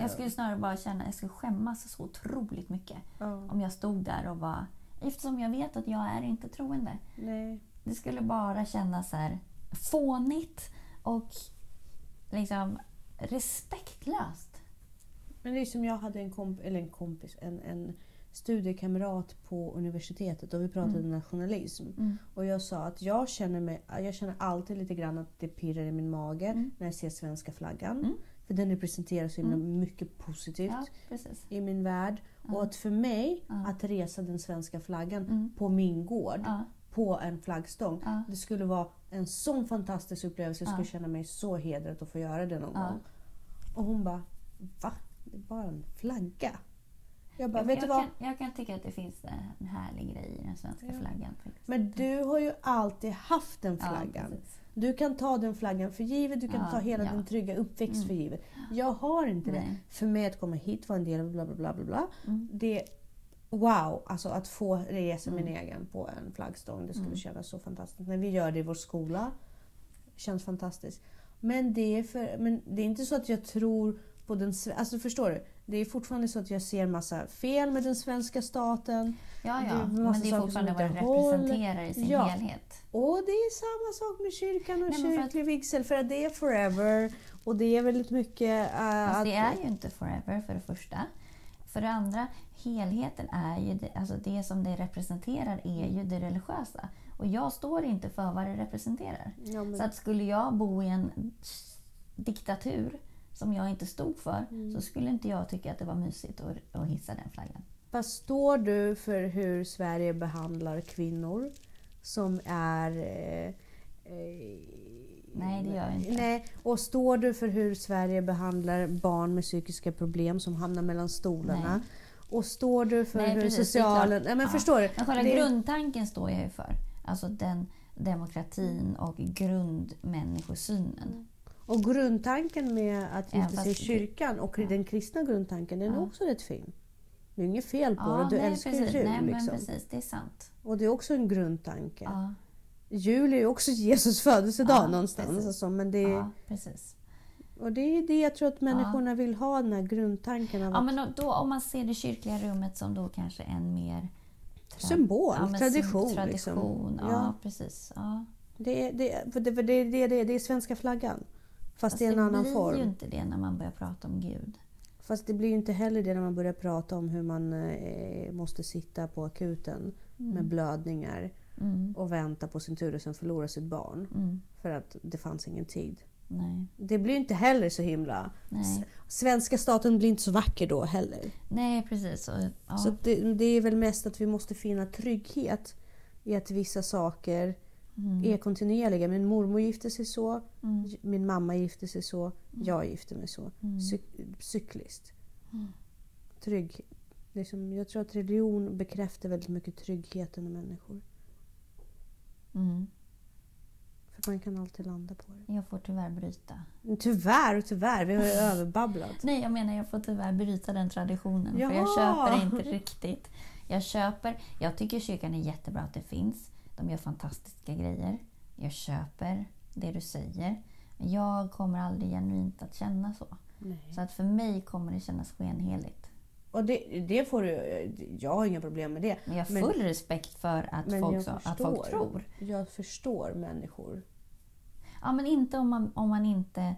Jag skulle snarare bara känna jag skulle skämmas så otroligt mycket ja, om jag stod där och var... Eftersom jag vet att jag är inte troende. nej. Det skulle bara kännas så här fånigt och liksom respektlöst. Men det är som jag hade en, komp eller en kompis, en, en studiekamrat på universitetet och vi pratade Mm. nationalism. Mm. Och jag sa att jag känner, mig, jag känner alltid lite grann att det pirrar i min mage Mm. när jag ser svenska flaggan. Mm. För den representerar så himla mycket positivt Ja, i min värld. Och att för mig, att resa den svenska flaggan Mm. på min gård, på en flaggstång. Det skulle vara en sån fantastisk upplevelse. Jag skulle känna mig så hedrad att få göra det någon gång. Och hon bara, va? Det bara en flagga. Jag bara, jag, vet du jag, vad? kan, jag kan tycka att det finns en härlig grej i den svenska Ja. flaggan. faktiskt. Men du har ju alltid haft den Ja, flaggan. precis. du kan ta den flaggan för givet, du kan Ja, ta hela ja. din trygga uppväxt Mm. för givet. Jag har inte det. Nej. För mig att komma hit, vara en del av bla bla bla bla bla. Mm. Det Wow! Alltså att få resa min Mm. egen på en flaggstång. Det skulle Mm. kännas så fantastiskt. När vi gör det i vår skola. känns fantastiskt. Men det är, för, men det är inte så att jag tror på den Alltså förstår du? det är fortfarande så att jag ser massa fel med den svenska staten. Ja, Det ja. är Men det är fortfarande vad det representerar i sin Ja. helhet. Och det är samma sak med kyrkan och Nej, att- kyrklig vigsel för att det är forever. Och det är väldigt mycket... Uh, Fast att, det är ju inte forever för det första. För det andra, helheten är ju det, alltså det som det representerar är ju det religiösa. Och jag står inte för vad det representerar. ja, men, Så att skulle jag bo i en diktatur som jag inte stod för Mm. så skulle inte jag tycka att det var mysigt att, att hissa den flaggan. Vad står du för hur Sverige behandlar kvinnor som är... Eh, eh, Nej, det gör jag inte. Nej, och står du för hur Sverige behandlar barn med psykiska problem som hamnar mellan stolarna? Nej. Och står du för Nej, hur precis, klart. Nej, men Ja. förstår du? Men själva Det- grundtanken står jag ju för. Alltså den demokratin och grundmänniskosynen. Och grundtanken med att gifta sig i kyrkan och Ja. den kristna grundtanken, den är Ja. också rätt fin. Det är inget fel på det, Ja, du nej, älskar precis. jul. Nej, liksom. precis. Det är sant. Och det är också en grundtanke. Ja, Jul är ju också Jesus födelsedag Ja, någonstans. Alltså, men det, ja, precis. Och det är det jag tror att människorna vill ha, den här grundtanken av Ja, men då- om man ser det kyrkliga rummet som då kanske en mer... symbol, tradition. Tradition, liksom. ja, precis. Det, är- det, för det, för det, det, det, det är svenska flaggan. Fast, Fast det är en annan blir form. ju inte det när man börjar prata om Gud. Fast det blir ju inte heller det när man börjar prata om hur man eh, måste sitta på akuten med blödningar Mm. och vänta på sin tur och sen förlora sitt barn. Mm. För att det fanns ingen tid. Nej. Det blir ju inte heller så himla... Nej. Svenska staten blir inte så vacker då heller. Nej, precis. Och, ja. Så det, det är väl mest att vi måste finna trygghet i att vissa saker mm. är kontinuerliga. Min mormor gifte sig så, Mm. min mamma gifte sig så, jag gifte mig så. Mm. Cy- cykliskt. Mm. Trygg. Liksom, jag tror att religion bekräftar väldigt mycket tryggheten i människor. Mm. För man kan alltid landa på det. Jag får tyvärr bryta. Tyvärr och tyvärr, vi har ju överbabblat. Nej, jag menar jag får tyvärr bryta den traditionen. För jag Ja. köper inte riktigt. Jag köper... Jag tycker kyrkan är jättebra att det finns. De gör fantastiska grejer. Jag köper det du säger. Men jag kommer aldrig genuint att känna så. Nej. Så att för mig kommer det kännas skenheligt. Och det, det får du, jag har inga problem med det. Men jag har Men- full respekt för att, Men folk, så, att förstår. folk tror. Jag förstår människor. Ja, men inte om man, om man inte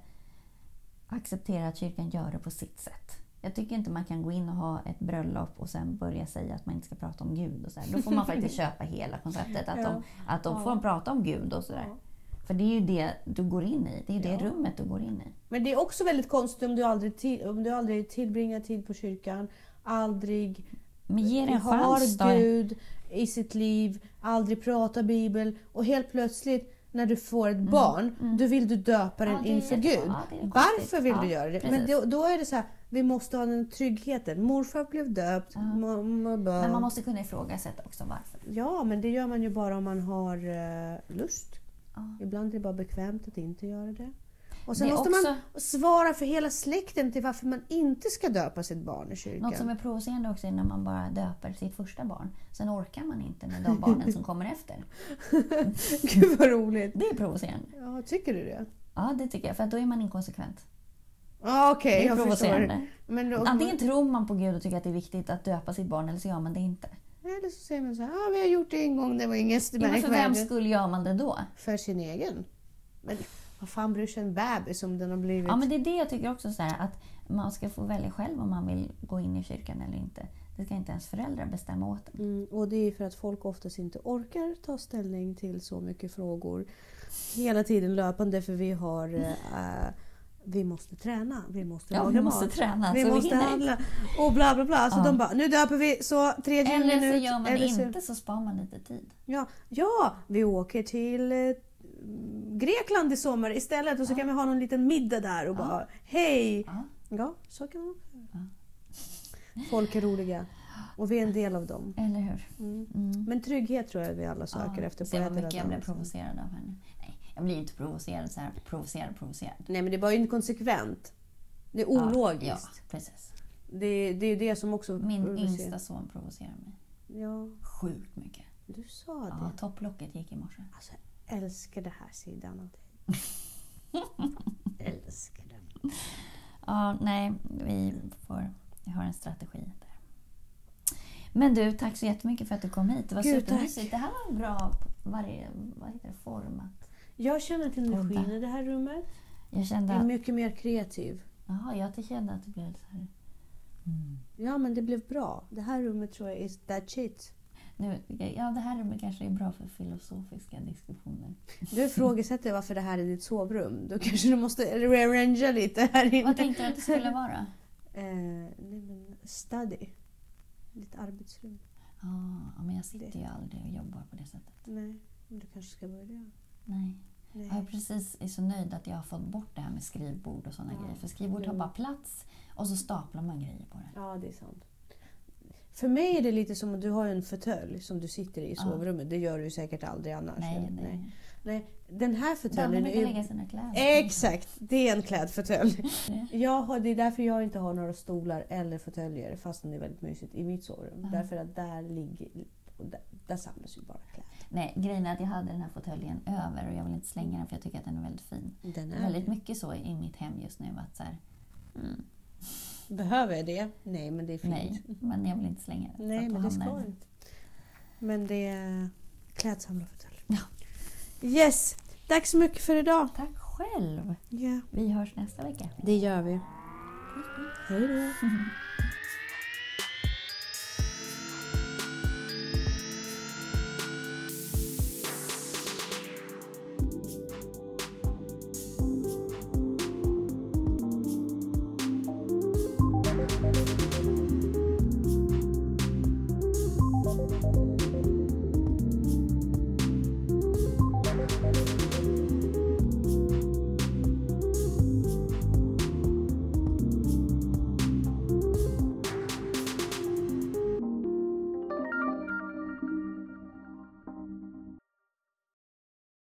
accepterar att kyrkan gör det på sitt sätt. Jag tycker inte man kan gå in och ha ett bröllop och sen börja säga att man inte ska prata om Gud. Och så här. Då får man faktiskt köpa hela konceptet. Att Ja. de, att de Ja. får prata om Gud och sådär. Ja. För det är ju det du går in i. Det är det rummet du går in i. Men det är också väldigt konstigt om du aldrig, till, om du aldrig tillbringar tid på kyrkan, aldrig Men ge en har chans. Gud i sitt liv, aldrig pratar bibel och helt plötsligt när du får ett barn, då vill du döpa den Mm, Ja, inför Gud. ja. Varför vill Ja, du göra det? precis. Men då, då är det så här, vi måste ha den tryggheten. Morfar blev döpt. Ja. mamma bara- Men man måste kunna ifrågasätta också varför. Ja, men det gör man ju bara om man har eh, lust. Ja. Ibland är det bara bekvämt att inte göra det. Och sen Det måste också- man svara för hela släkten till varför man inte ska döpa sitt barn i kyrkan. Något som är provocerande också är när man bara döper sitt första barn. Sen orkar man inte med de barnen som kommer efter. Gud vad roligt. Det är provocerande. Ja, tycker du det? Ja, det tycker jag. För då är man inkonsekvent. Ja, okej, Det är jag provocerande. förstår. Men då, Antingen tror man på Gud och tycker att det är viktigt att döpa sitt barn eller så gör man det inte. Eller så säger man så här, ja, vi har gjort det en gång, det var inget Ja, men för vems märkvärdigt. skull gör man det då? För sin egen. Men vad fan bryr sig en bebis om den har blivit... Ja, men det är det jag tycker också, så här, att man ska få välja själv om man vill gå in i kyrkan eller inte. Det ska inte ens föräldrar bestämma åt en. Mm, och det är för att folk oftast inte orkar ta ställning till så mycket frågor hela tiden löpande för vi har eh, vi måste träna, vi måste Ja, vi måste mat. träna vi vi måste hinner. handla och bla bla bla. Så Ja. de bara, nu döper vi så tredje Eller så minut. gör man det inte så spar man lite tid. Ja, ja, vi åker till eh, Grekland i sommar istället och så kan vi ha någon liten middag där och Ja. bara hej! Ja. Ja, så kan man Ja. Folk är roliga och vi är en del av dem. Eller hur? Mm. Mm. Men trygghet tror jag vi alla söker Ja, efter på eller mycket jag blev provocerad av henne. Jag blir inte provocerad så här. Provocerad, provocerad. Nej men det var ju inkonsekvent. Det är Ja, ologiskt. Ja, precis. Det, det är ju det som också... Min provocerar. yngsta son provocerar mig. Ja, Sjukt mycket. du sa Ja, det. topplocket gick i morse. Alltså, jag älskar det här sidan av dig. älskar den. Ja, nej, vi får jag har en strategi där. Men du, tack så jättemycket för att du kom hit. Det var supermysigt. Det här var en bra varje, vad heter det, form. Jag känner att energin i det här rummet jag kände är att, mycket mer kreativ. jaha, jag kände att det blev så här. Mm. Ja, men det blev bra. Det här rummet tror jag is that shit. Nu, ja, det här rummet kanske är bra för filosofiska diskussioner. Du ifrågasätter varför det här är ditt sovrum. Då kanske du måste rearrangea lite här inne. Vad tänkte du att det skulle vara? Eh, nej men study. Ditt arbetsrum. Ja, men jag sitter ju aldrig och jobbar på det sättet. Nej, men du kanske ska börja. Nej. Nej. Jag är precis är så nöjd att jag har fått bort det här med skrivbord och sådana Ja. grejer. För skrivbord tar Mm. bara plats och så staplar man grejer på det. Ja, det är sant. För mig är det lite som att du har en fåtölj som du sitter i i Ja. sovrummet. Det gör du säkert aldrig annars. Nej, nej. nej. Den här fåtöljen brukar är lägga sina kläder. Exakt, det är en klädfåtölj. Det. Är därför jag inte har några stolar eller fåtöljer fastän det är väldigt mysigt i mitt sovrum. Ja. Därför att där ligger där, där samlas ju bara kläder. Nej, grejen är att jag hade den här fåtöljen över och jag vill inte slänga den för jag tycker att den är väldigt fin. Den är väldigt mycket så i mitt hem just nu. Att så här, mm, Behöver jag det? Nej, men det är fint. nej, men jag vill inte slänga den. Nej, men det ska inte. Men det är klädsamlarfåtölj. Ja. Yes! Tack så mycket för idag. Tack själv! Ja, Vi hörs nästa vecka. det gör vi. Hej då.